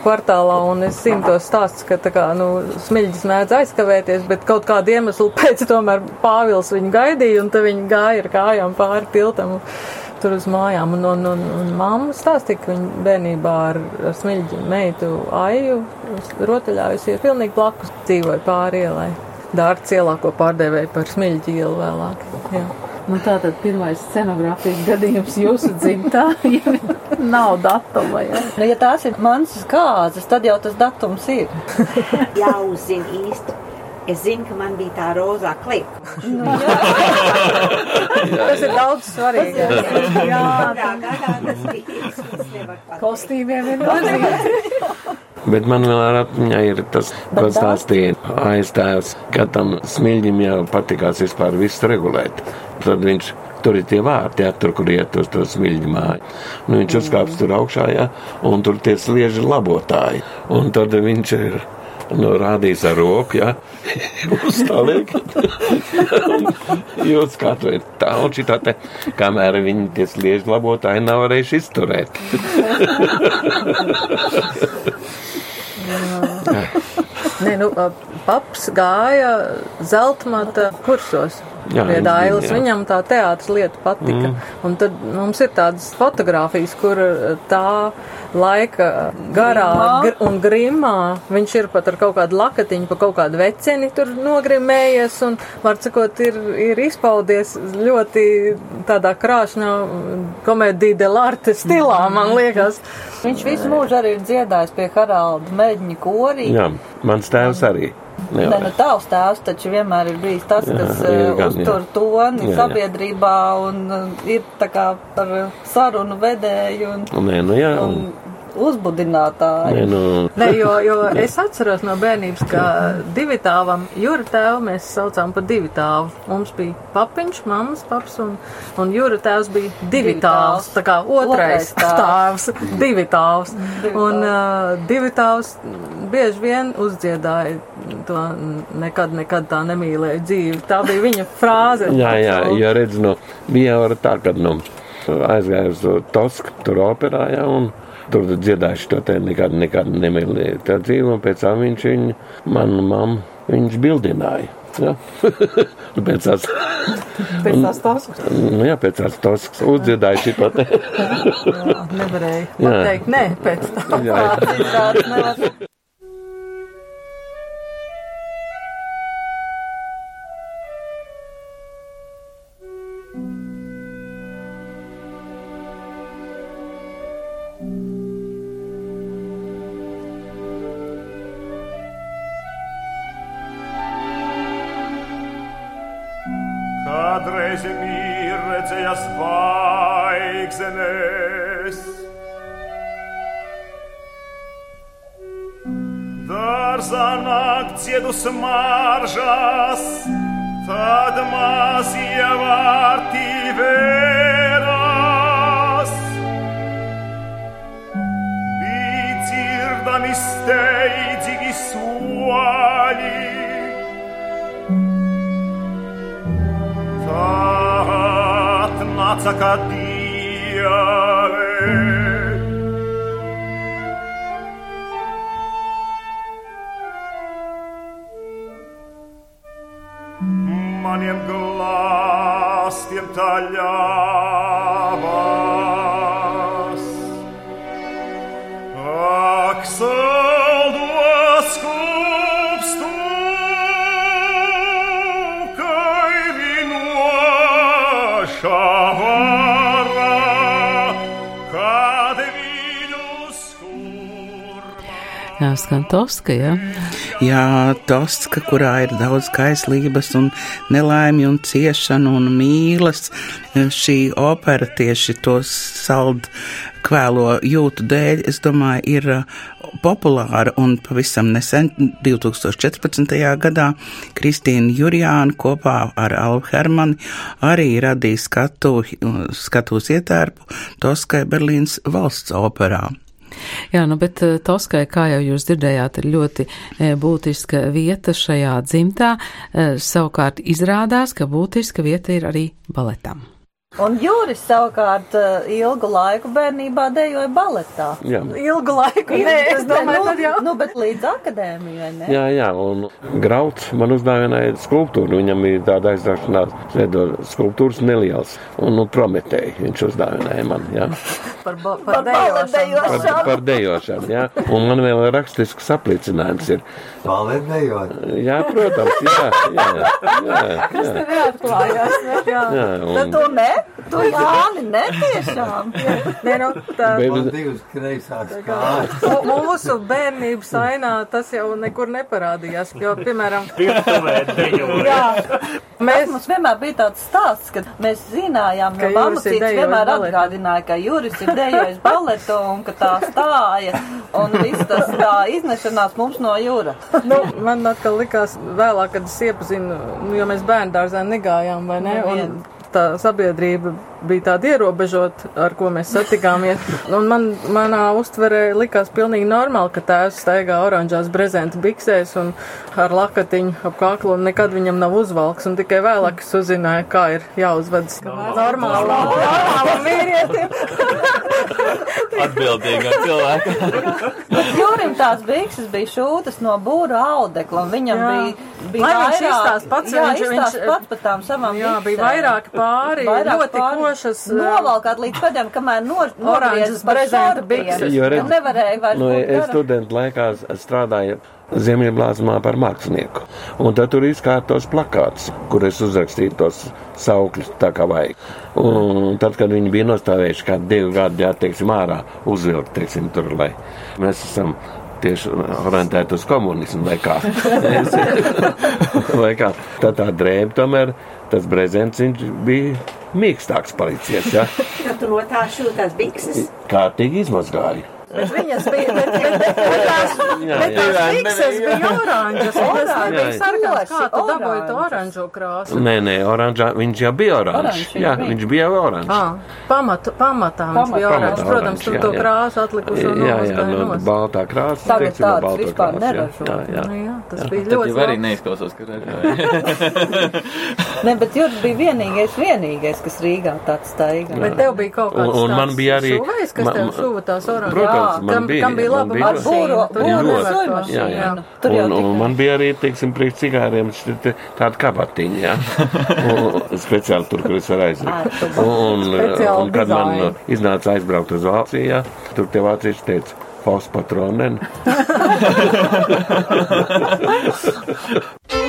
[SPEAKER 4] kvartālā, un es zinu tos stāstus, ka tā kā, nu, smilģis mēdz aizkavēties, bet kaut kādu iemeslu *laughs* pēc tomēr Pāvils viņu gaidīja, un tad viņi gāja ar kājām pāri tiltam tur uz mājām, un, un, un, un mamma stāstīja, ka viņa bērnībā ar, ar smilģi meitu Aiju rotaļājusies pilnīgi blakus dzīvoja pāri ielai. Dārts ielā, ko pārdevēja par smilģi ielu vēlāk. Jā.
[SPEAKER 2] Nu, tā tad pirmais scenogrāfijas gadījums jūsu dzimtā, *laughs* ja nav datuma. Ja?
[SPEAKER 10] Nu, ja tās ir manas kāzas, tad jau tas datums ir. *laughs*
[SPEAKER 7] Jāuzzina īsti. Es zinu, ka man bija tā rozā klipa. *laughs*
[SPEAKER 4] Tas ir daudz svarīgāk.
[SPEAKER 7] Jā, tā gadā tas bija.
[SPEAKER 4] Kostīmiem ir nozīmīgi.
[SPEAKER 5] Bet man vēl ar atmiņā ir tas, ko stāstīja aiztēvs, ka tam smilģim jau patikās vispār visu regulēt. Tad viņš tur ir tie vārti, jā, tur, kur iet uz to smilģu māju. Nu, viņš uzkāps tur augšā, jā, un tur tie slieži labotāji. Un tad viņš ir nu, rādījis ar roku, jā, uzstāvīgi. Jūs katru ir tauči, tā te, kamēr viņi tie slieži labotāji nav varējuši izturēt.
[SPEAKER 4] Nē, nu, paps gāja zeltmata kursos.
[SPEAKER 5] Jā,
[SPEAKER 4] Pie Dailas
[SPEAKER 5] jā.
[SPEAKER 4] viņam tā teātris lieta patika. Mm. Un tad mums ir tādas fotogrāfijas, kur tā laika garā gr un grimā viņš ir pat ar kaut kādu lakatiņu, pa kaut kādu veceni tur nogrimējies un, var sakot, ir, ir izpaudies ļoti tādā krāšņā komēdija delarte stilā, man liekas.
[SPEAKER 10] Viņš visu mūžu arī ir dziedājis pie Haralda Mēģņa korī.
[SPEAKER 5] Jā, mans tēvs arī.
[SPEAKER 10] Nē, nu tavs tēvs taču vienmēr ir bijis tas,
[SPEAKER 5] Jā,
[SPEAKER 10] kas eh,
[SPEAKER 5] gan,
[SPEAKER 10] uztur
[SPEAKER 5] jā.
[SPEAKER 10] toni
[SPEAKER 5] Jā, jā.
[SPEAKER 10] sabiedrībā un eh, ir tā kā par sarunu vedēju un,
[SPEAKER 5] Nē, nu jā.
[SPEAKER 10] un
[SPEAKER 5] Un,
[SPEAKER 10] uzbudinātāju.
[SPEAKER 5] nē, nu,
[SPEAKER 4] Nē, jo, jo es atceros no bērnības, ka divi tāvam, Jūra tēvu mēs saucām par divi tāvu. Mums bija papiņš, mammas paps un, un Jūra tēvs bija divi
[SPEAKER 10] Divi
[SPEAKER 4] tāvs. Tā kā otrais
[SPEAKER 10] Otrais tāvs.
[SPEAKER 4] tāvs, divi tāvs.
[SPEAKER 10] Divi
[SPEAKER 4] Un uh, divi tāvs bieži vien uzdziedāja to nekad, nekad tā nemīlēju dzīvi. Tā bija viņa frāze.
[SPEAKER 5] jā, jā, ja redz, nu, bija jau tā, kad, nu, aizgāju uz Tosku, tur operā, jā, un tur dziedājuši to te nekad, nekad nemīlēju tā dzīvi, un pēc tam viņš viņu, manu mammu, viņš bildināja. Ja? *laughs* Nu, pēc tās,
[SPEAKER 4] tās
[SPEAKER 5] nu, jā, pēc tās šito te.
[SPEAKER 4] jā, nevarēja
[SPEAKER 5] Jā.
[SPEAKER 4] pateikt, nē, pēc tam.
[SPEAKER 5] Jā, *laughs*
[SPEAKER 10] Izrādes
[SPEAKER 11] sedus marjas, tad mas ievarti veras. Vicirdami steidigi suali, tat nacaka. Maniem glāstiem taļāvās. Ak, saldos klupstu, kai vinoša vara, kad viņus
[SPEAKER 2] Jā, skan Toska, jā.
[SPEAKER 3] Jā, Toska, kurā ir daudz kaislības un nelaimi un ciešanu un mīlas, šī opera tieši to sald kvēlo jūtu dēļ, es domāju, ir uh, populāra un pavisam nesen, 2014. gadā, Kristīna Jurjāna kopā ar Alvu Hermani arī radīja skatu, skatus ietērpu Toskai Berlīnas valsts operā.
[SPEAKER 2] Jā, nu, bet eh, Toskai, kā jau jūs dzirdējāt, ir ļoti eh, būtiska vieta šajā dzimtā. Eh, Savukārt izrādās, ka būtiska vieta ir arī baletam.
[SPEAKER 10] Un Jūris savukārt eh, ilgu laiku bērnībā dejoja baletā.
[SPEAKER 5] Jā.
[SPEAKER 4] Ilgu laiku, nē, es domāju, tad jau.
[SPEAKER 10] Nu, bet līdz akadēmijai, ne?
[SPEAKER 5] Jā, jā, un Grauds man uzdāvināja skulptūru. Viņam bija tāda aizraušanās, veidot skulptūras neliels. Un, nu, Prometēji viņš uzdāvināja man, jā. *laughs*
[SPEAKER 4] Par, ba- par dejošanu.
[SPEAKER 5] Par, par dejošanu, jā. Un man vēl rakstisks apliecinājums ir.
[SPEAKER 9] Baletējot.
[SPEAKER 5] Jā, protams, jā, jā, jā, jā.
[SPEAKER 4] Tas tev neatklājās, ne? Jā.
[SPEAKER 5] jā
[SPEAKER 10] Bet
[SPEAKER 5] un,
[SPEAKER 10] to ne? Tu Jāni, netiešām.
[SPEAKER 4] Nē, nu, tā,
[SPEAKER 9] Man divas kreisās kājas.
[SPEAKER 4] Mūsu bērnības ainā tas jau nekur neparādījās, jo, piemēram, jā,
[SPEAKER 10] Mēs mums vienmēr bija tāds stāsts, ka mēs zinājām,
[SPEAKER 4] Ka ir dejojis
[SPEAKER 10] vienmēr atgādināja, ka Juris ir dejojis baletu un ka tā stāja un viss tas tā iznešanās mums no jūra.
[SPEAKER 4] nu, man atkal likās vēlāk, kad es iepazinu, nu, jo mēs bērnu dārzā negājām, vai ne? Un tā sabiedrība bija tāda ierobežota, ar ko mēs satikāmies. Un man, manā uztverē likās pilnīgi normāli, ka tēvs staigā oranžās brezenta biksēs un ar lakatiņu ap kaklu un nekad viņam nav uzvalks. Un tikai vēlāk es uzzināju, kā ir jāuzvedas normāli. Normāli vīrietim.
[SPEAKER 6] Atbildīgā cilvēka.
[SPEAKER 10] Jurim tās bikses bija šūtas no būra audekla un viņam
[SPEAKER 4] Jā.
[SPEAKER 10] bija, bija
[SPEAKER 4] Lai viņš
[SPEAKER 10] vairāk-
[SPEAKER 4] izstāst pats,
[SPEAKER 10] jā,
[SPEAKER 4] viņš- viņš-
[SPEAKER 10] pats par tām savām
[SPEAKER 4] Jā, bija
[SPEAKER 10] biksēm.
[SPEAKER 4] vairāki pāri, ļoti košas,
[SPEAKER 10] Novalkāt līdz pēdējiem, kamēr no,
[SPEAKER 4] brezenta
[SPEAKER 10] šortiem.
[SPEAKER 4] bikses.
[SPEAKER 5] Jo redz-
[SPEAKER 10] Nevarēja vairs
[SPEAKER 5] Nu, es studentu laikā strādāju Ziemeļblāzmā par mākslinieku. Un tad tur izkārtos plakāts, kur es uzrakstīju tos saukļus tā kā vajag. Un tad, kad viņi bija nostāvējuši kā divi gadi, jā, teiksim, ārā uzvilkt, teiksim, tur, lai mēs esam tieši orientēti uz komunismu vai kā. *laughs* vai kā. Tad tā drēba tomēr, tas brezents, bija mīkstāks.
[SPEAKER 7] Kad tu no tā šūtās bikses,
[SPEAKER 5] Kārtīgi izmazgāju.
[SPEAKER 4] Bet viņas bija, bet, bet, bet, *laughs* bet tās,
[SPEAKER 5] Jā,
[SPEAKER 4] bet
[SPEAKER 5] jā.
[SPEAKER 4] tās bikses bija oranžas, un
[SPEAKER 10] Oranžas,
[SPEAKER 4] nebija sarkans. Kā tu dabūji to oranžo krāsu?
[SPEAKER 5] Nē, nē, oranžā, viņš jau bija oranžs. Jā,
[SPEAKER 10] bija.
[SPEAKER 5] viņš bija jau oranžs.
[SPEAKER 4] Ah, pamat, pamatā viņš bija oranžs. Protams, tur
[SPEAKER 5] jā,
[SPEAKER 4] to
[SPEAKER 5] jā.
[SPEAKER 4] krāsu atlikušo
[SPEAKER 5] Jā, jā,
[SPEAKER 4] nomazgāja
[SPEAKER 5] no baltā krāsa.
[SPEAKER 10] Tagad
[SPEAKER 5] no baltā
[SPEAKER 10] vispār
[SPEAKER 5] krāsa, jā.
[SPEAKER 10] neražo.
[SPEAKER 5] Jā, jā.
[SPEAKER 4] Nu jā, tas
[SPEAKER 6] Jā,
[SPEAKER 4] bija ļoti
[SPEAKER 6] jau arī neizklausās, ka ražoja. *laughs*
[SPEAKER 10] Ne, bet Juris bija vienīgais, vienīgais, kas Rīgā tāds staigā.
[SPEAKER 4] Bet tev bija kaut kāds
[SPEAKER 5] Un- man
[SPEAKER 4] tāds
[SPEAKER 5] bija arī-
[SPEAKER 4] šuvējs, kas
[SPEAKER 5] ma-
[SPEAKER 4] tev šuva tās oranžas. Jā,
[SPEAKER 5] man
[SPEAKER 4] kam,
[SPEAKER 5] bija,
[SPEAKER 4] kam bija laba mašīna. tur
[SPEAKER 5] jā.
[SPEAKER 10] Tur jau
[SPEAKER 5] Un, un man bija arī, teiksim, priekš cigāriem tāda kabatiņa, jā. *laughs* Speciāli tur, kur es varu aizlikt. Un, un, kad man iznāca aizbraukt uz Vāciju, jā, tur tie vācieši teica, Faust patronen. *laughs* *laughs*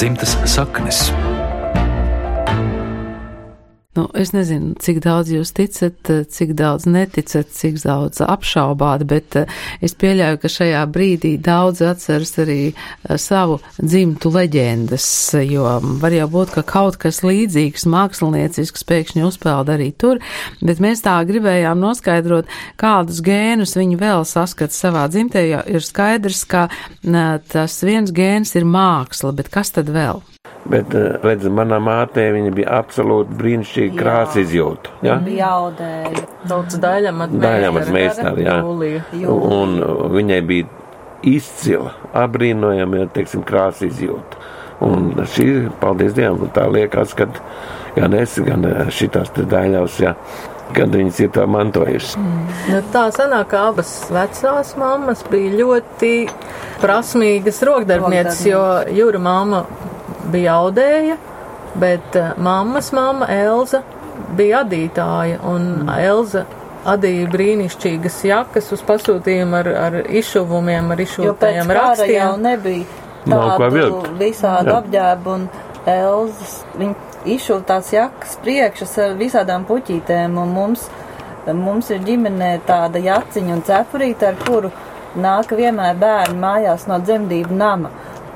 [SPEAKER 1] Dzimtas saknes.
[SPEAKER 2] Nu, es nezinu, cik daudz jūs ticat, cik daudz neticat, cik daudz apšaubāt, bet eh, es pieļauju, ka šajā brīdī daudz atceras arī eh, savu dzimtu leģendas, jo var jau būt, ka kaut kas līdzīgs māksliniecisks pēkšņi uzpeld arī tur, bet mēs tā gribējām noskaidrot, kādus gēnus viņi vēl saskat savā dzimtē, jo ir skaidrs, ka tas viens gēns ir māksla, bet kas tad vēl?
[SPEAKER 5] Bet, uh, redz, manā mātē viņa bija absolūti brīnišķīga krāsa izjūta. Jā?
[SPEAKER 10] bija jaudēji.
[SPEAKER 4] Tautas daļamat
[SPEAKER 5] meistari, jā. Un uh, viņai bija izcila, apbrīnojama, teiksim, krāsa izjūta. Un šī, paldies Dievam, tā liekas, ka gan es, gan uh, šitās te daļās, jā, kad viņas ir tā mantojušas.
[SPEAKER 4] Nu, tā sanāk, ka abas vecās mammas bija ļoti prasmīgas rokdarbnieces, jo Jūra mamma bija audēja, bet eh, mammas mamma Elza bija adītāja, un Elza adīja brīnišķīgas jakas uz pasūtījumu ar, ar izšuvumiem, ar izšūtajiem
[SPEAKER 10] kara jau
[SPEAKER 4] rakstiem.
[SPEAKER 10] nebija tādu visādu apģērbu un elzas. Viņi izšūta tās jakas priekšas ar visādām puķītēm un mums, mums ir ģimenē tāda jaciņa un cepurīte, ar kuru nāk vienmēr bērni mājās no dzemdību nama.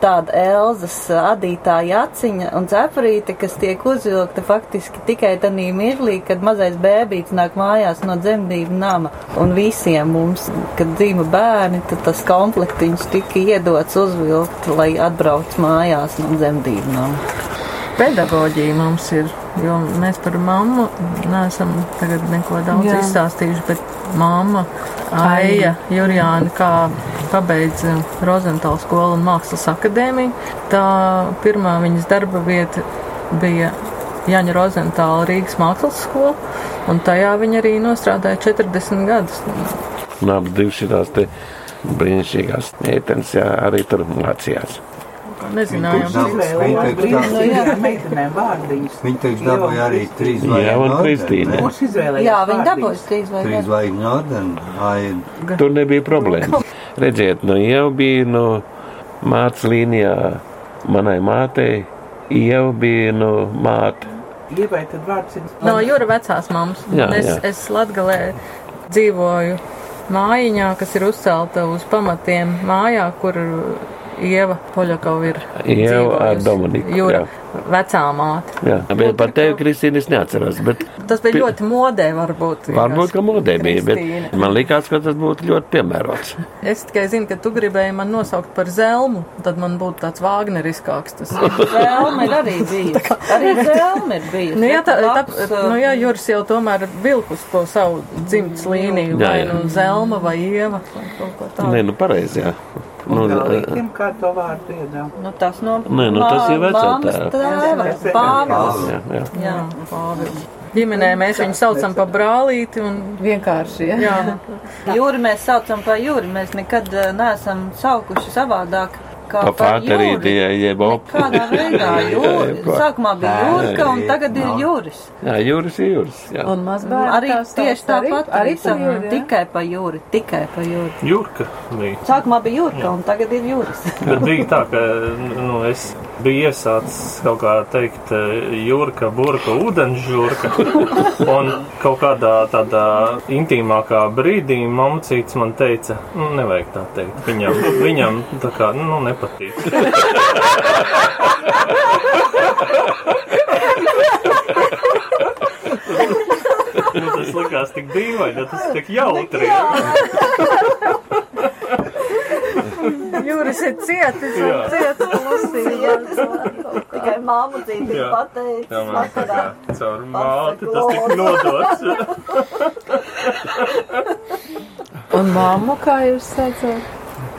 [SPEAKER 10] Tāda Elzas adītā jaciņa un cepurīte, kas tiek uzvilkta faktiski tikai tanī mirklī, kad mazais bēbīts nāk mājās no dzemdību nama. Un visiem mums, kad dzīva bērni, tad tas komplektiņš tika iedots uzvilkt, lai atbrauc mājās no dzemdību nama.
[SPEAKER 4] Pedagoģija mums ir, jo mēs par mammu neesam tagad neko daudz
[SPEAKER 10] Jā.
[SPEAKER 4] Izstāstījuši, bet mamma Aija Jurjāna, kā pabeidza Rozentāla skolu un mākslas akadēmiju, tā pirmā viņas darba vieta bija Jaņa Rozentāla Rīgas mākslas skola, un tajā viņa arī nostrādāja 40 gadus.
[SPEAKER 5] Un abas divas šitās te brīnišķīgās meitenes, arī tur mācījās.
[SPEAKER 4] Nezinājām,
[SPEAKER 9] Viņa taču dabūja-. Viņa arī trīs
[SPEAKER 3] izvēlējās
[SPEAKER 10] Jā, viņi
[SPEAKER 3] vārdiņus?
[SPEAKER 10] dabūja trīs.
[SPEAKER 9] Ai,
[SPEAKER 5] Tur nebija problēma. Redziet, nu jau bija no mācas līnijā manai mātei, jau bija no māte
[SPEAKER 3] Ievai tad vārds ir.
[SPEAKER 4] No jūra vecās mammas. Es,
[SPEAKER 5] jā.
[SPEAKER 4] es Latgalē dzīvoju mājiņā, kas ir uzcelta uz pamatiem mājā, kur Ieva Poļakova ir
[SPEAKER 5] Ieva ar. Dominiku,
[SPEAKER 4] Jūra
[SPEAKER 5] jā.
[SPEAKER 4] vecā māte.
[SPEAKER 5] Jā, bet par tevi, Kristīne, es neatceros. Bet
[SPEAKER 4] Tas bija ļoti modē, varbūt.
[SPEAKER 5] varbūt, ka modē bija, bet man likās, ka tas būtu ļoti piemērots.
[SPEAKER 4] Es tikai zinu, ka tu gribēji man nosaukt par zelmu, tad man būtu tāds vāgneriskāks. Tas. *laughs*
[SPEAKER 10] Zelma ir arī bijusi. Arī zelma ir bijusi.
[SPEAKER 4] Nu, jā, tā, tā, nu, jā, Juris jau tomēr vilkus to savu dzimtas līniju,
[SPEAKER 5] Jā,
[SPEAKER 4] vai
[SPEAKER 5] jā.
[SPEAKER 4] nu Zelma vai Ieva, vai.
[SPEAKER 5] Nē, nu pareizi, jā. Nu,
[SPEAKER 3] Galīgiem kā to vārdu iedām.
[SPEAKER 10] Nu, tas no
[SPEAKER 5] Nē, nu, tas ir vecā
[SPEAKER 10] mammas
[SPEAKER 5] tēva.
[SPEAKER 10] tēva. Pāvils.
[SPEAKER 5] jā, jā.
[SPEAKER 4] Jā, Pāvils. Ģimenē mēs viņu saucam par brālīti un
[SPEAKER 2] Vienkārši, ja?
[SPEAKER 4] jā.
[SPEAKER 10] Jūri mēs saucam par jūri. Mēs nekad eh, neesam saukuši savādāk. Kā
[SPEAKER 5] Pa *laughs*
[SPEAKER 10] jūri.
[SPEAKER 5] jeb op.
[SPEAKER 10] Kādā veidā jūri. Sākumā bija jūrka un tagad ir jūris.
[SPEAKER 5] Jā, jūras ir jūras. Jā.
[SPEAKER 2] Un mazbērni
[SPEAKER 10] Arī
[SPEAKER 2] tās
[SPEAKER 10] tieši tāpat.
[SPEAKER 2] arī
[SPEAKER 10] Arī
[SPEAKER 2] par jūri, jā?
[SPEAKER 10] Tikai pa jūri. Tikai pa jūri.
[SPEAKER 6] Jurka bija.
[SPEAKER 10] Sākumā bija jūrka un tagad ir jūris.
[SPEAKER 6] Bet bija tā, ka nu, es biju iesācis kaut kā teikt, eh, jūrka, burka, ūdensžurka. Un kaut kādā tādā intīmākā brīdī mamcīts man teica, nu, nevajag tā teikt. Viņam, viņam tā kā, nu, nepatīk. Nu, tas likās tik dīvaini, jo tas tik jautri.
[SPEAKER 4] Juris ir cietis un cietis lusījās.
[SPEAKER 10] Tikai māmu dzīvi
[SPEAKER 6] Jā.
[SPEAKER 10] pateicis.
[SPEAKER 6] Jā, man tā kā caur māti tas tika nodots.
[SPEAKER 2] Un mammu, kā jūs saucat?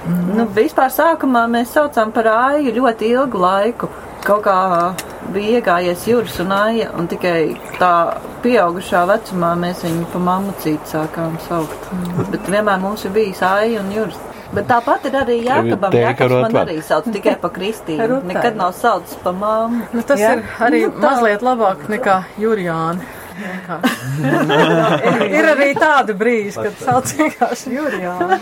[SPEAKER 10] Nu, vispār sākumā mēs saucām par āju ļoti ilgu laiku. Kaut kā bija iegājies jūras un aija, un tikai tā pieaugušā vecumā mēs viņu pa mammucīti sākām saukt. Mm. Bet vienmēr mums ir bijis aija un jūras. Bet tāpat ir arī Jākabam. Jākabs man arī sauc tikai pa Kristīnu. Nekad nav saucis pa māmu.
[SPEAKER 4] Nu, tas
[SPEAKER 10] Jā.
[SPEAKER 4] ir arī
[SPEAKER 10] Nu, tā.
[SPEAKER 4] mazliet labāk nekā Jurijāni. *laughs* ir arī tādi brīži, kad sauc vienkārši Jurijāni.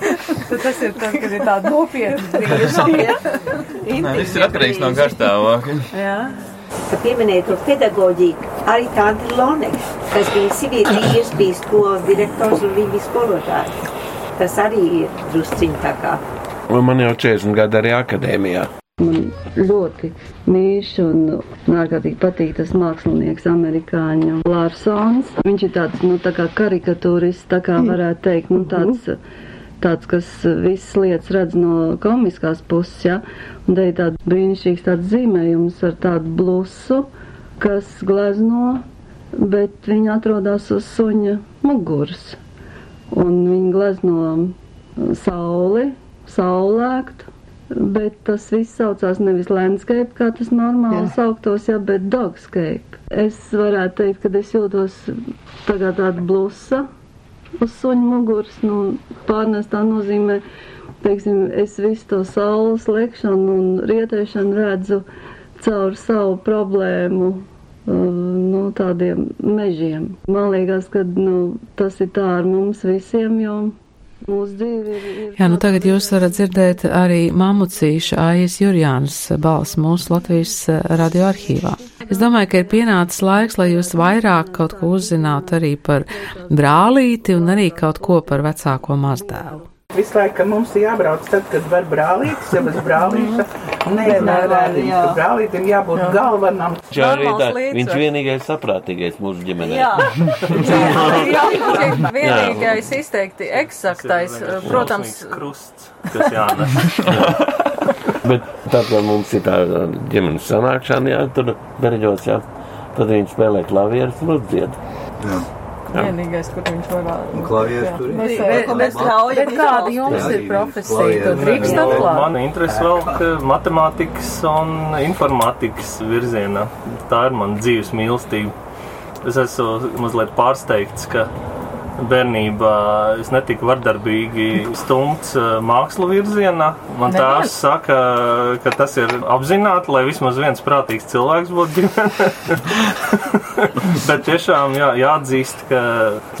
[SPEAKER 4] *laughs*
[SPEAKER 2] Tad tas ir tas, kad ir tāda nopietna *laughs*
[SPEAKER 6] Nē, viss ir atkarīgs no garstāvokļa.
[SPEAKER 4] Jā.
[SPEAKER 7] ka pieminēja to pedagoģiju, arī tāda Loneka, kas bija sivītīs, bija skolas direktors un viņa skolotāja. Tas arī ir drusciņ tā kā.
[SPEAKER 5] Un man jau 40 gadi arī akadēmijā.
[SPEAKER 12] Man ļoti mīļš un, ārkārtīgi patīk tas mākslinieks, amerikāņu Lārsons. Viņš ir tāds, nu, tā kā karikatūrists, tā kā varētu teikt, nu, tāds, tāds, kas visas lietas redz no komiskās puses, ja. Un te ir tāds brīnišķīgs tāds zīmējums ar tādu blusu, kas glezno, bet viņa atrodas uz suņa muguras. Un viņa glezno sauli, saulēktu. Bet tas viss saucās nevis landscape, kā tas normāli
[SPEAKER 3] Jā.
[SPEAKER 12] sauktos, ja, bet dogscape. Es varētu teikt, ka es jūtos kā tāda blusa uz suņa muguras. Nu, pārnestā nozīmē, teiksim, es visu to saules lekšanu un rietēšanu redzu caur savu problēmu. No tādiem mežiem. Man liekas, ka nu, tas ir tā ar mums visiem, jo mūsu dzīve ir. ir
[SPEAKER 2] Jā, nu tagad jūs varat dzirdēt arī mamucīša Aijas Jurjānas balss mūsu Latvijas eh, radioarkīvā. Es domāju, ka ir pienācis laiks, lai jūs vairāk kaut ko uzzinātu arī par brālīti un arī kaut ko par vecāko mazdēlu.
[SPEAKER 3] Visu laiku mums ir jābrauc tad, kad var brālītis, ja bez brālīša.
[SPEAKER 10] Jā.
[SPEAKER 3] ka brālītim jābūt galvenam.
[SPEAKER 5] Čia arī tā,
[SPEAKER 4] Normāls līdzsvars.
[SPEAKER 5] viņš vienīgais saprātīgais mūsu ģimenē.
[SPEAKER 10] Jā, *laughs*
[SPEAKER 4] Jā, vienīgais izteikti eksaktais, protams,
[SPEAKER 6] krusts, kas jānes. *laughs*
[SPEAKER 5] Bet tad, kad mums ir tā ģimenes sanākšana, jā, tur bereģos, jā, tad viņi spēlē klavierus un uzdzied.
[SPEAKER 9] Jā.
[SPEAKER 4] Vienīgais, kur viņš varētu.
[SPEAKER 9] Klavieres tur ir.
[SPEAKER 10] Bet- bet
[SPEAKER 2] bet kāda jums ir profesija? To drīkst atklāt.
[SPEAKER 6] Man interesi vēl ka matemātikas un informātikas virzienā. Tā ir mana dzīves mīlestība. Es esmu mazliet pārsteigts, ka bērnībā es netiku vardarbīgi stumts eh, mākslu virzienā. Man tās saka, ka tas ir apzināti, lai vismaz viens prātīgs cilvēks būtu ģimenē. *laughs* Bet tiešām jā, jāatzīst, ka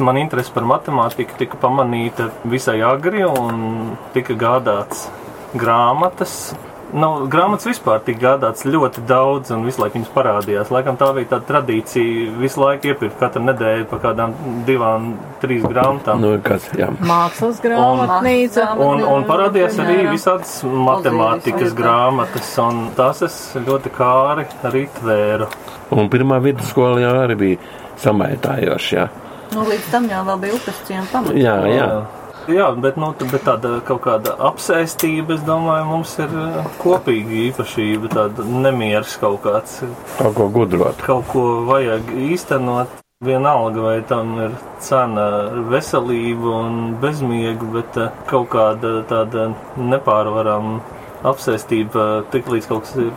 [SPEAKER 6] man interese par matemātiku tika pamanīta visai agri un tika gādāts grāmatas. Nu, grāmatas vispār tika gādāts ļoti daudz, un visu laiku viņas parādījās. Laikam tā bija tāda tradīcija visu laiku iepirkt katru nedēļu pa kādām divām, trīs grāmatām.
[SPEAKER 5] Nu, kas, jā.
[SPEAKER 4] Mākslas grāmatnīca.
[SPEAKER 6] Un, un parādījās arī visādas matemātikas grāmatas, un tās es ļoti kāri arī tvēru.
[SPEAKER 5] Un pirmā vidusskola jau arī bija samaitājoša, jā.
[SPEAKER 10] Nu, līdz tam jau vēl bija upes ciema pamats.
[SPEAKER 5] Jā, jā.
[SPEAKER 6] Jā, bet, nu, bet tāda kaut kāda apsēstība, es domāju, mums ir eh, kopīga īpašība, tāda nemieris kaut kāds.
[SPEAKER 5] Kaut ko gudrot.
[SPEAKER 6] Kaut ko vajag īstenot. Vienalga, vai tam ir cena veselība un bezmiega, bet eh, kaut kāda tāda nepārvarama apsēstība, tik līdz kaut kas ir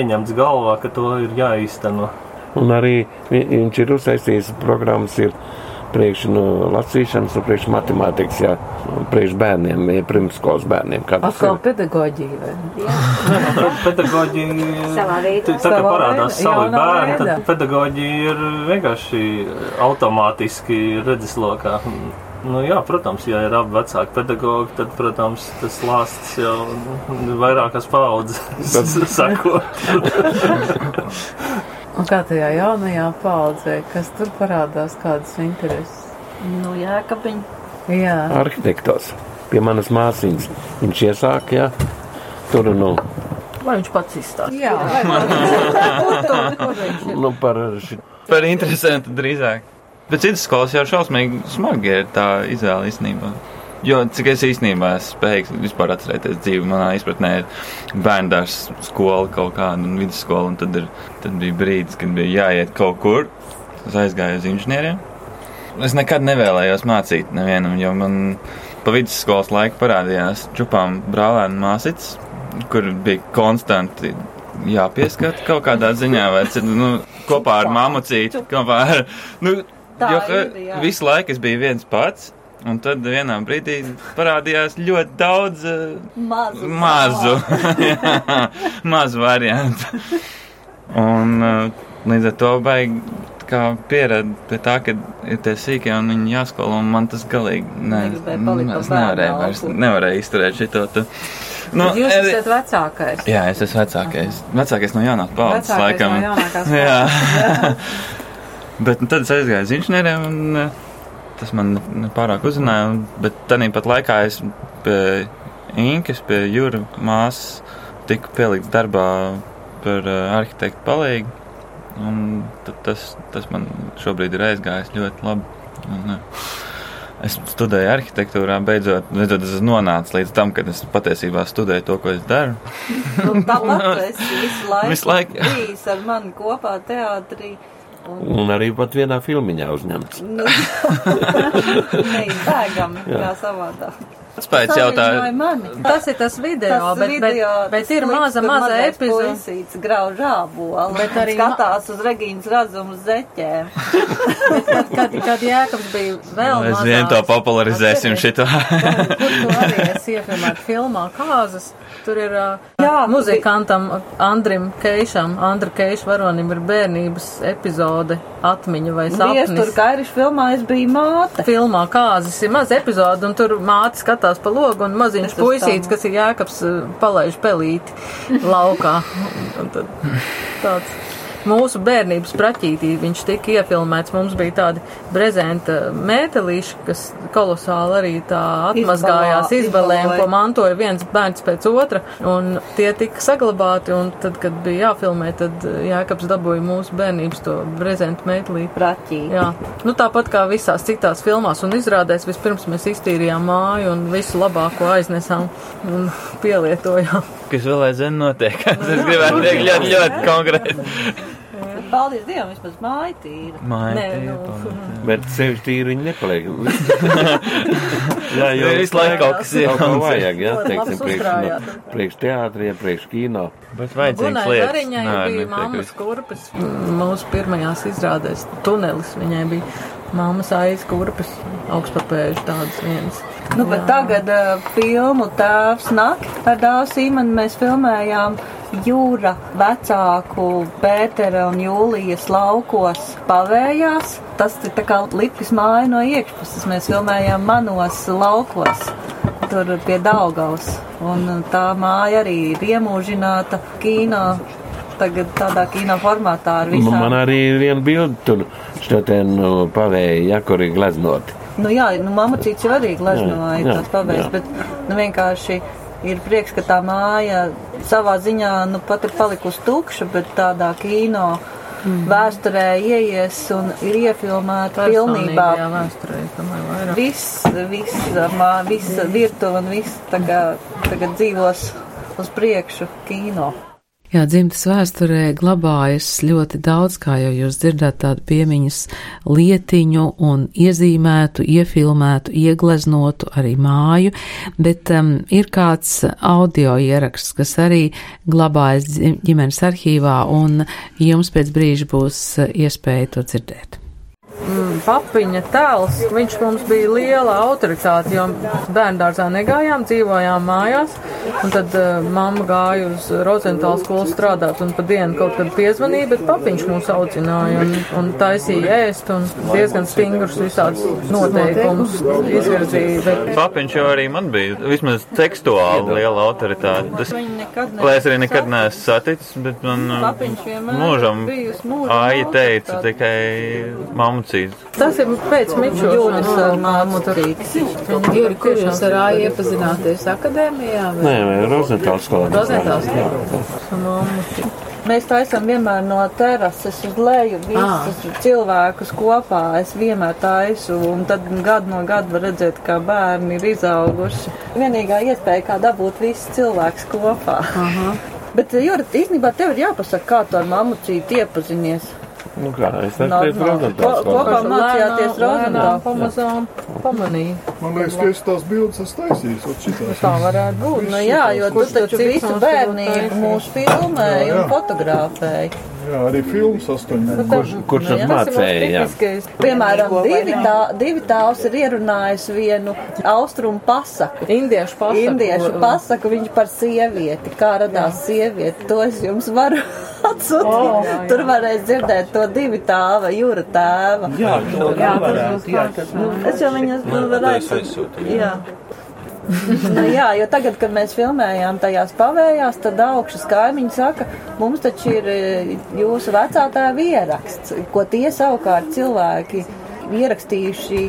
[SPEAKER 6] ieņemts galvā, ka to ir jāīsteno.
[SPEAKER 5] Un arī vi- viņš ir uzsaistījis programmas, ir priekš nu, lasīšanas un priekš matemātikas, jā, priekš bērniem, ja pirmskolas bērniem. Kā tas
[SPEAKER 4] Atkal
[SPEAKER 5] ir?
[SPEAKER 4] pedagoģija. vai? *laughs*
[SPEAKER 6] Pedagoģija
[SPEAKER 7] Savā veidā.
[SPEAKER 6] Tā kā
[SPEAKER 4] Savā
[SPEAKER 6] parādās savi bērni,
[SPEAKER 4] veidā.
[SPEAKER 6] tad pedagoģija ir vienkārši automātiski redzeslokā. Nu, jā, protams, ja ir abi vecāki pedagogi, tad, protams, tas lāsts jau vairākas paudzes *laughs* sako. *laughs*
[SPEAKER 4] Un kā tajā jaunajā paudzē, kas tur parādās, kādas intereses?
[SPEAKER 10] Nu, jā, kāpēc?
[SPEAKER 4] Jā,
[SPEAKER 5] Arhitektors pie manas māsīņas. Viņš iesāka, jā, tur nu,
[SPEAKER 4] lai viņš pats izstāsta.
[SPEAKER 8] Jā, *laughs* *laughs*
[SPEAKER 5] nu par ši...
[SPEAKER 13] Par interesantu drīzāk. Bet citas skolas jau šausmīgi smagi ir tā izvēle īstenībā. Jo cik es īstenībā spējīgs vispār atcerēties dzīvi, manā izpratnē ir bērndārs skola kaut kāda un vidusskola, un tad, ir, tad bija brīdis, kad bija jāiet kaut kur. Es aizgāju uz inženieriem. Es nekad nevēlējos mācīt nevienam, jo man pa vidusskolas laiku parādījās čupām brālēnu māsītes, kur bija konstanti jāpieskat kaut kādā ziņā, vai c- nu, kopā ar mamucīti, kopā ar. Nu,
[SPEAKER 10] Tā
[SPEAKER 13] jo,
[SPEAKER 10] ir, jā.
[SPEAKER 13] visu laiku es biju viens pats. Un tad vienā brīdī parādījās ļoti daudz uh,
[SPEAKER 10] Mazu.
[SPEAKER 13] mazu, jā, *laughs* *laughs* mazu variantu. Un uh, līdz ar to baigi kā pieredze pie tā, ka ir tie sīkie un viņi jāskolo, un man tas galīgi ne, es nevarēju vairs, nevarēju izturēt šito. Tu.
[SPEAKER 4] Nu, jūs
[SPEAKER 13] es-
[SPEAKER 4] esat vecākais.
[SPEAKER 13] Jā, es esmu vecākais. Vecākais no jaunās paudzes, laikam.
[SPEAKER 4] no jaunākās *laughs*
[SPEAKER 13] Jā.
[SPEAKER 4] paudzes.
[SPEAKER 13] bet nu, tad es aizgāju uz inženieriem, un eh, tas man nepārāk uzrunāja. un- Bet tādā pat laikā es pie Inkas, pie Jūra māsas, tiku pielikts darbā par uh, arhitektu palīgu. Tas, tas man šobrīd ir aizgājis ļoti labi. Un, uh, Es studēju arhitektūrā, beidzot, beidzot es nonācis līdz tam, kad es patiesībā studēju to, ko es daru.
[SPEAKER 10] Nu, Tāpat esi *laughs* visu laiku,
[SPEAKER 5] Visu laiku,
[SPEAKER 10] bijis ar mani kopā teātrī. Un,
[SPEAKER 5] arī pat vienā filmiņā uzņemts. *laughs*
[SPEAKER 10] nu, neizbēgami,
[SPEAKER 5] Jā.
[SPEAKER 10] kā savādāk. Saviņoja mani.
[SPEAKER 4] Tas ir tas video,
[SPEAKER 10] Tas
[SPEAKER 4] bet,
[SPEAKER 10] video,
[SPEAKER 4] bet, bet
[SPEAKER 10] tas
[SPEAKER 4] ir
[SPEAKER 10] klips,
[SPEAKER 4] maza, maza epizode.
[SPEAKER 10] puisītis grauž ābolu,
[SPEAKER 4] Bet
[SPEAKER 10] bet
[SPEAKER 4] arī
[SPEAKER 10] skatās uz Regīnas razumu zeķēm.
[SPEAKER 4] Kad, kad, kad Jēkabs bija vēl
[SPEAKER 13] Mēs vien to
[SPEAKER 4] mazāks,
[SPEAKER 13] popularizēsim šito.
[SPEAKER 4] kur tu arī esi iefilmēt filmā kāzas. Tur ir uh,
[SPEAKER 10] Jā, tu
[SPEAKER 4] muzikantam Andrim Keišam, Andra Keiša varonim ir bērnības epizode atmiņa vai
[SPEAKER 10] Viestur
[SPEAKER 4] sapnis.
[SPEAKER 10] Kairišu filmā es biju māte.
[SPEAKER 4] Filmā kāzas ir maza epizode, un tur māte skatās pa logu, un maziņš
[SPEAKER 10] Es
[SPEAKER 4] puisīts, kas ir Jēkabs, uh, palaiž pelīti laukā. Tāds mūsu bērnības praķītī viņš tika iefilmēts. Mums bija tādi brezenta mētelīši, kas kolosāli arī tā atmazgājās izbalēm, ko mantoja viens bērns pēc otra, un tie tika saglabāti, un tad, kad bija jāfilmē, tad Jēkabs dabūja mūsu bērnības to brezenta mētelīti.
[SPEAKER 10] Praķīgi.
[SPEAKER 4] Jā, nu tāpat kā visās citās filmās un izrādēs, vispirms mēs iztīrījām māju un visu labāko aiznesām un pielietojām.
[SPEAKER 13] Kas vēl aizvien notiek? *laughs* es gribētu teikt ļoti, ļoti konkrēti.
[SPEAKER 10] Paldies Dievam, vismaz māja tīra.
[SPEAKER 13] Māja
[SPEAKER 10] Nē,
[SPEAKER 13] tīra,
[SPEAKER 10] nu.
[SPEAKER 5] Bet sevi tīri viņi nepaliek. *laughs* jā,
[SPEAKER 13] Visu laiku kaut kas
[SPEAKER 5] Kaut ko vajag, jā, teiksim, priekš, priekš teātriem, priekš kino.
[SPEAKER 13] Bet
[SPEAKER 4] Gunai Dariņai bija mammas kurpes. Mūsu pirmajās izrādēs tunelis viņai bija mammas aiz kurpes, augstpapēžu tādas vienas.
[SPEAKER 10] Nu, bet tagad uh, filmu tēvs nak ar dāvu Sīmanu mēs filmējām jūra vecāku Pētera un Jūlijas laukos pavējās. Tas ir tā kā lipas māja no iekšpuses. Mēs filmējām manos laukos. tur pie Daugavas. Un uh, tā māja arī ir iemūžināta kino. Tagad tādā kino formātā ar
[SPEAKER 5] Nu,
[SPEAKER 10] visām.
[SPEAKER 5] man arī ir viena bilde tur, šodien nu, pavēja, ja, kur ir gleznoti.
[SPEAKER 10] Nu jā, nu mamma cits jau arī
[SPEAKER 5] jā,
[SPEAKER 10] tās paveids,
[SPEAKER 5] jā.
[SPEAKER 10] bet nu vienkārši ir prieks, ka tā māja savā ziņā nu pat ir palikusi tukša, bet tādā kino
[SPEAKER 4] Mhm.
[SPEAKER 10] vēsturē ieies un ir iefilmēta pilnībā.
[SPEAKER 4] Jā, vēsturē, domāju, vairāk.
[SPEAKER 10] Viss, viss, mā, visa virtuve un viss tagad, tagad dzīvos uz priekšu kino.
[SPEAKER 2] Jā, dzimtas vēsturē glabājas ļoti daudz, kā jau jūs dzirdāt, tādu piemiņas lietiņu un iezīmētu, iefilmētu, iegleznotu arī māju, bet um, ir kāds audio ieraksts, kas arī glabājas ģimenes arhīvā, un jums pēc brīža būs uh, iespēja to dzirdēt.
[SPEAKER 4] Mm, Papiņa tēls, viņš mums bija liela autoritāte, jo bērndārzā negājām, dzīvojām mājās, un tad uh, mamma gāja uz Rozentālu skolu strādāt, un pa dienu kaut kad piezvanīja, bet papiņš mūs audzināja un, un taisīja ēst, un diezgan stingrus visādus noteikumus izvirzīja. Bet...
[SPEAKER 13] Papiņš jau arī man bija vismaz tekstuāli liela autoritāte. Tas, lai es arī nekad neesmu saticis, bet man
[SPEAKER 10] Papiņš vienmēr
[SPEAKER 13] mūžam
[SPEAKER 10] mūžam
[SPEAKER 13] Aija teica tikai mammucīt.
[SPEAKER 4] Tas ir pēc Mičos.
[SPEAKER 10] Jūras turīgs.
[SPEAKER 2] Juri, kur jūs ar Āju iepazināties akadēmijā?
[SPEAKER 5] Nē, vai Rozentāls skolā.
[SPEAKER 2] Rozentāls
[SPEAKER 10] Mēs taisām vienmēr no terases uz leju visus cilvēkus kopā. Es vienmēr taisu, un tad gadu no gada var redzēt, kā bērni ir izauguši. Vienīgā iespēja, kā dabūt visus cilvēkus kopā.
[SPEAKER 2] Aha.
[SPEAKER 10] Bet, Jūra, īstenībā tev ir jāpasaka, kā tu ar mammu cīti iepazinies.
[SPEAKER 5] Nu kā, es esmu pēc
[SPEAKER 10] Normāli.
[SPEAKER 5] Rozentāls
[SPEAKER 10] Ko-
[SPEAKER 5] skolā.
[SPEAKER 10] kopā mācījāties Rozentālā.
[SPEAKER 4] Pamazām pamanīja.
[SPEAKER 14] Man liekas, ka es tās bildes esmu taisījis. šitās.
[SPEAKER 4] Tā varētu būt.
[SPEAKER 10] Nu, jā, jo tu taču visu bērnību mūsu filmēji un fotografēji.
[SPEAKER 14] Jā, arī filmas astoņi.
[SPEAKER 5] Kurš, kurš
[SPEAKER 10] Nu, jā.
[SPEAKER 5] mācēja, jā.
[SPEAKER 10] Piemēram, divi, tā, divi tāvs ir ierunājis vienu austrumu pasaku.
[SPEAKER 4] Indiešu pasaku.
[SPEAKER 10] Indiešu pasaku viņš par sievieti. Kā radās sieviete, to es jums varu *laughs* atsūtīt.
[SPEAKER 4] O, jā, jā.
[SPEAKER 10] Tur varēs dzirdēt to divi tāva, jūra tēva.
[SPEAKER 5] Jā, to
[SPEAKER 10] Jā,
[SPEAKER 5] varētu,
[SPEAKER 10] tas
[SPEAKER 5] jā.
[SPEAKER 10] būs Nu, Es jau viņas varētu.
[SPEAKER 15] tas.
[SPEAKER 10] Jā. *laughs* nu, jā, jo tagad, kad mēs filmējām tajās pavējās, tad augšas kaimiņi saka, mums taču ir e, jūsu vecā tēva ieraksts, ko tie savukārt cilvēki ierakstījuši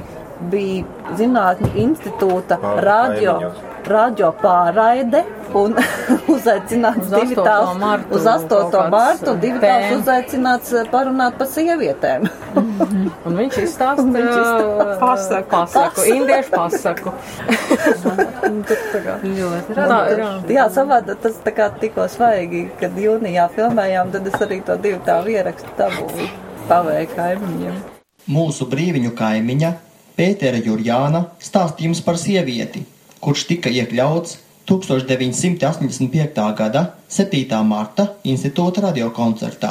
[SPEAKER 10] bija Zinātņu institūta radio,
[SPEAKER 15] kaimiņos.
[SPEAKER 10] radio pārraide un *laughs* uzaicināts
[SPEAKER 4] Uz
[SPEAKER 10] divi
[SPEAKER 4] 8.
[SPEAKER 10] tāls
[SPEAKER 4] martu
[SPEAKER 10] uz 8.
[SPEAKER 4] kaut kāds,
[SPEAKER 10] martu, divi tāls
[SPEAKER 4] tēma.
[SPEAKER 10] uzaicināts e, parunāt par sievietēm. *laughs*
[SPEAKER 4] Un viņš izstāsta
[SPEAKER 10] viņš izstāsta
[SPEAKER 4] pasaku, pasaku, indiešu pasaku. *laughs*
[SPEAKER 2] Ļoti
[SPEAKER 4] Tā, jā.
[SPEAKER 10] Savādi tas tā kā tikko svaigi, kad jūnijā filmējām, tad es arī to divu tā ierakstu dabūju pavēju kaimiņiem.
[SPEAKER 16] Mūsu brīviņu kaimiņa Pētera Jurjāna stāstījums par sievieti, kurš tika iekļauts 1985. gada 7. marta institūta radiokoncertā.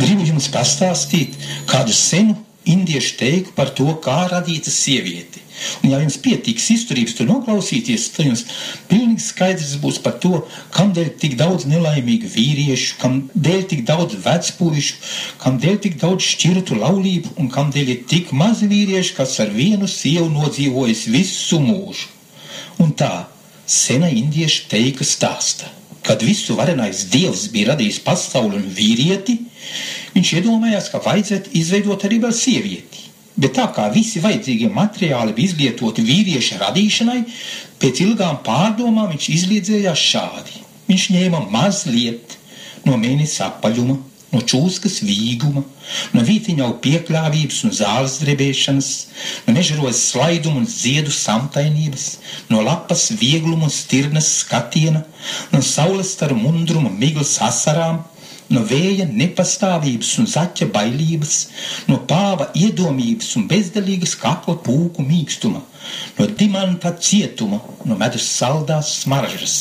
[SPEAKER 17] Gribu jums pastāstīt kādu senu indiešu teiku par to, kā radīta sieviete. Un, ja jums pietiks izturības to noklausīties, tad jums pilnīgi skaidrs būs par to, kādēļ tik daudz nelaimīgu vīriešu, kādēļ tik daudz vecpuišu, kādēļ tik daudz šķirtu laulību un kādēļ ir tik maz vīriešu, kas ar vienu sievu nodzīvojas visu mūžu. Un tā sena indiešu teika stāsta, kad visu varenais dievs bija radījis pasauli un vīrieti, viņš iedomājās, ka vajadzētu izveidot arī vēl sievieti. Bet tā kā visi vajadzīgie materiāli bija izlietoti vīrieša radīšanai, pēc ilgām pārdomām viņš izliedzējās šādi. Viņš ņēma mazliet no mēnesis apaļuma, no čūskas vīguma, no vītiņau piekļāvības un zāles drebēšanas, no mežarojas slaiduma un ziedu samtainības, no lapas viegluma un stirnas skatiena, no saules staru mundruma miglas asarām, no vēja nepastāvības un zaķa bailības, no pāva iedomības un bezdelīgas kakla pūku mīkstuma, no dimanta cietuma, no medus saldās smaržas,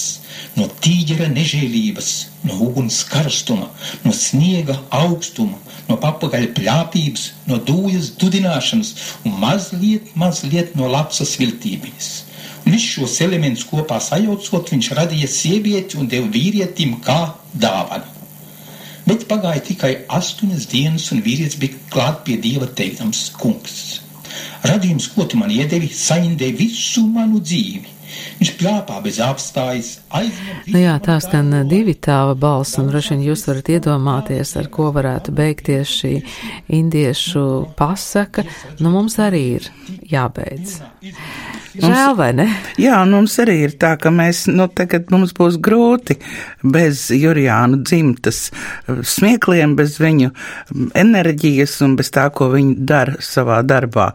[SPEAKER 17] no tīģera nežēlības, no uguns karstuma, no sniega augstuma, no papagaļa pļāpības, no dūjas dudināšanas un mazliet, mazliet no lapsas viltības. Visus šos elementus kopā sajaucot, viņš radīja sievieti un deva vīrietim kā dāvanu. Bet pagāja tikai astoņas dienas, un vīrietis bija klāt pie dieva teikdams: Kungs, Radījums, ko tu man iedevi, saindē visu manu dzīvi. Viņš plāpā bez apstājas, aizņem
[SPEAKER 18] Nu jā, tā skan divi tāva balss, un droši vien jūs varat iedomāties, ar ko varētu beigties šī indiešu pasaka. Nu, mums arī ir jābeidz. Žēl, vai ne?
[SPEAKER 3] Jā, un mums arī ir tā, ka mēs, nu, tagad mums būs grūti bez Jurijāna dzimtas smiekliem, bez viņu enerģijas un bez tā, ko viņi dara savā darbā.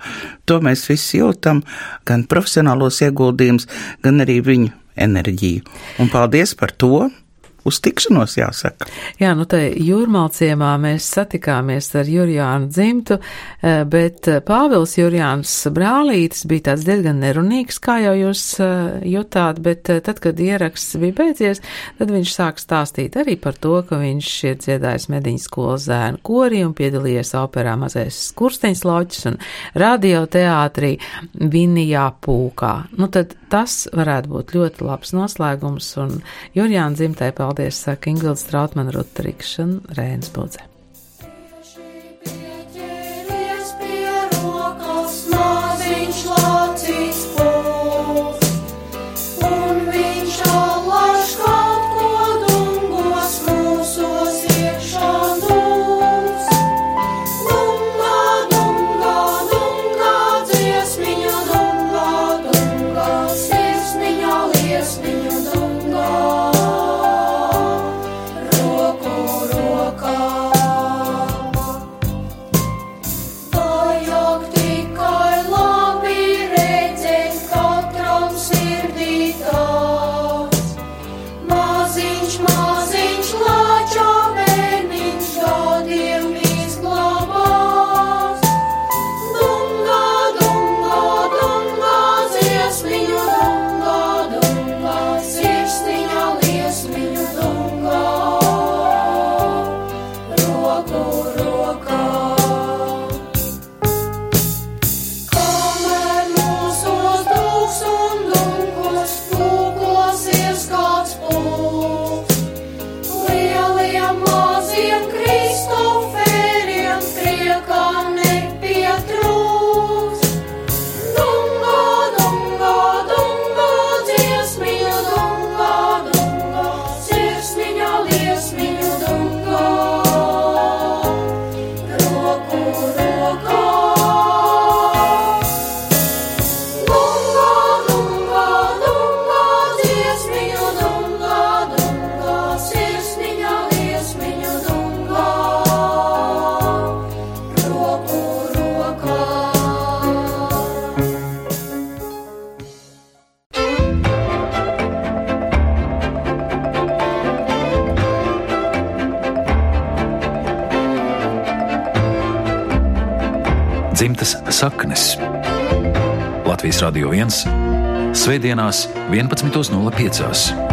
[SPEAKER 3] To mēs visi jūtam, gan profesionālos ieguldījumus, gan arī viņu enerģiju. Un paldies par to! Uz tikšanos jāsaka.
[SPEAKER 18] Jā, nu te jūrmalciemā mēs satikāmies ar Jurijānu dzimtu, eh, bet Pāvils Jurijāns brālītis bija tāds diezgan nerunīgs, kā jau jūs eh, jutāt, bet eh, tad, kad ieraksts bija beidzies, tad viņš sāk stāstīt arī par to, ka viņš ir dziedājis mediņu skolas zēnu korī un piedalījies operā mazais skursteņs loķis un radioteātrī Vinijā pūkā. Nu tad tas varētu būt ļoti labs noslēgums un Jurijāna dzimtai paldies! Paldies, saka Ingvilds Trautman, Ruta Rikšana, Rēns Budze.
[SPEAKER 1] Svētdienās 11.05.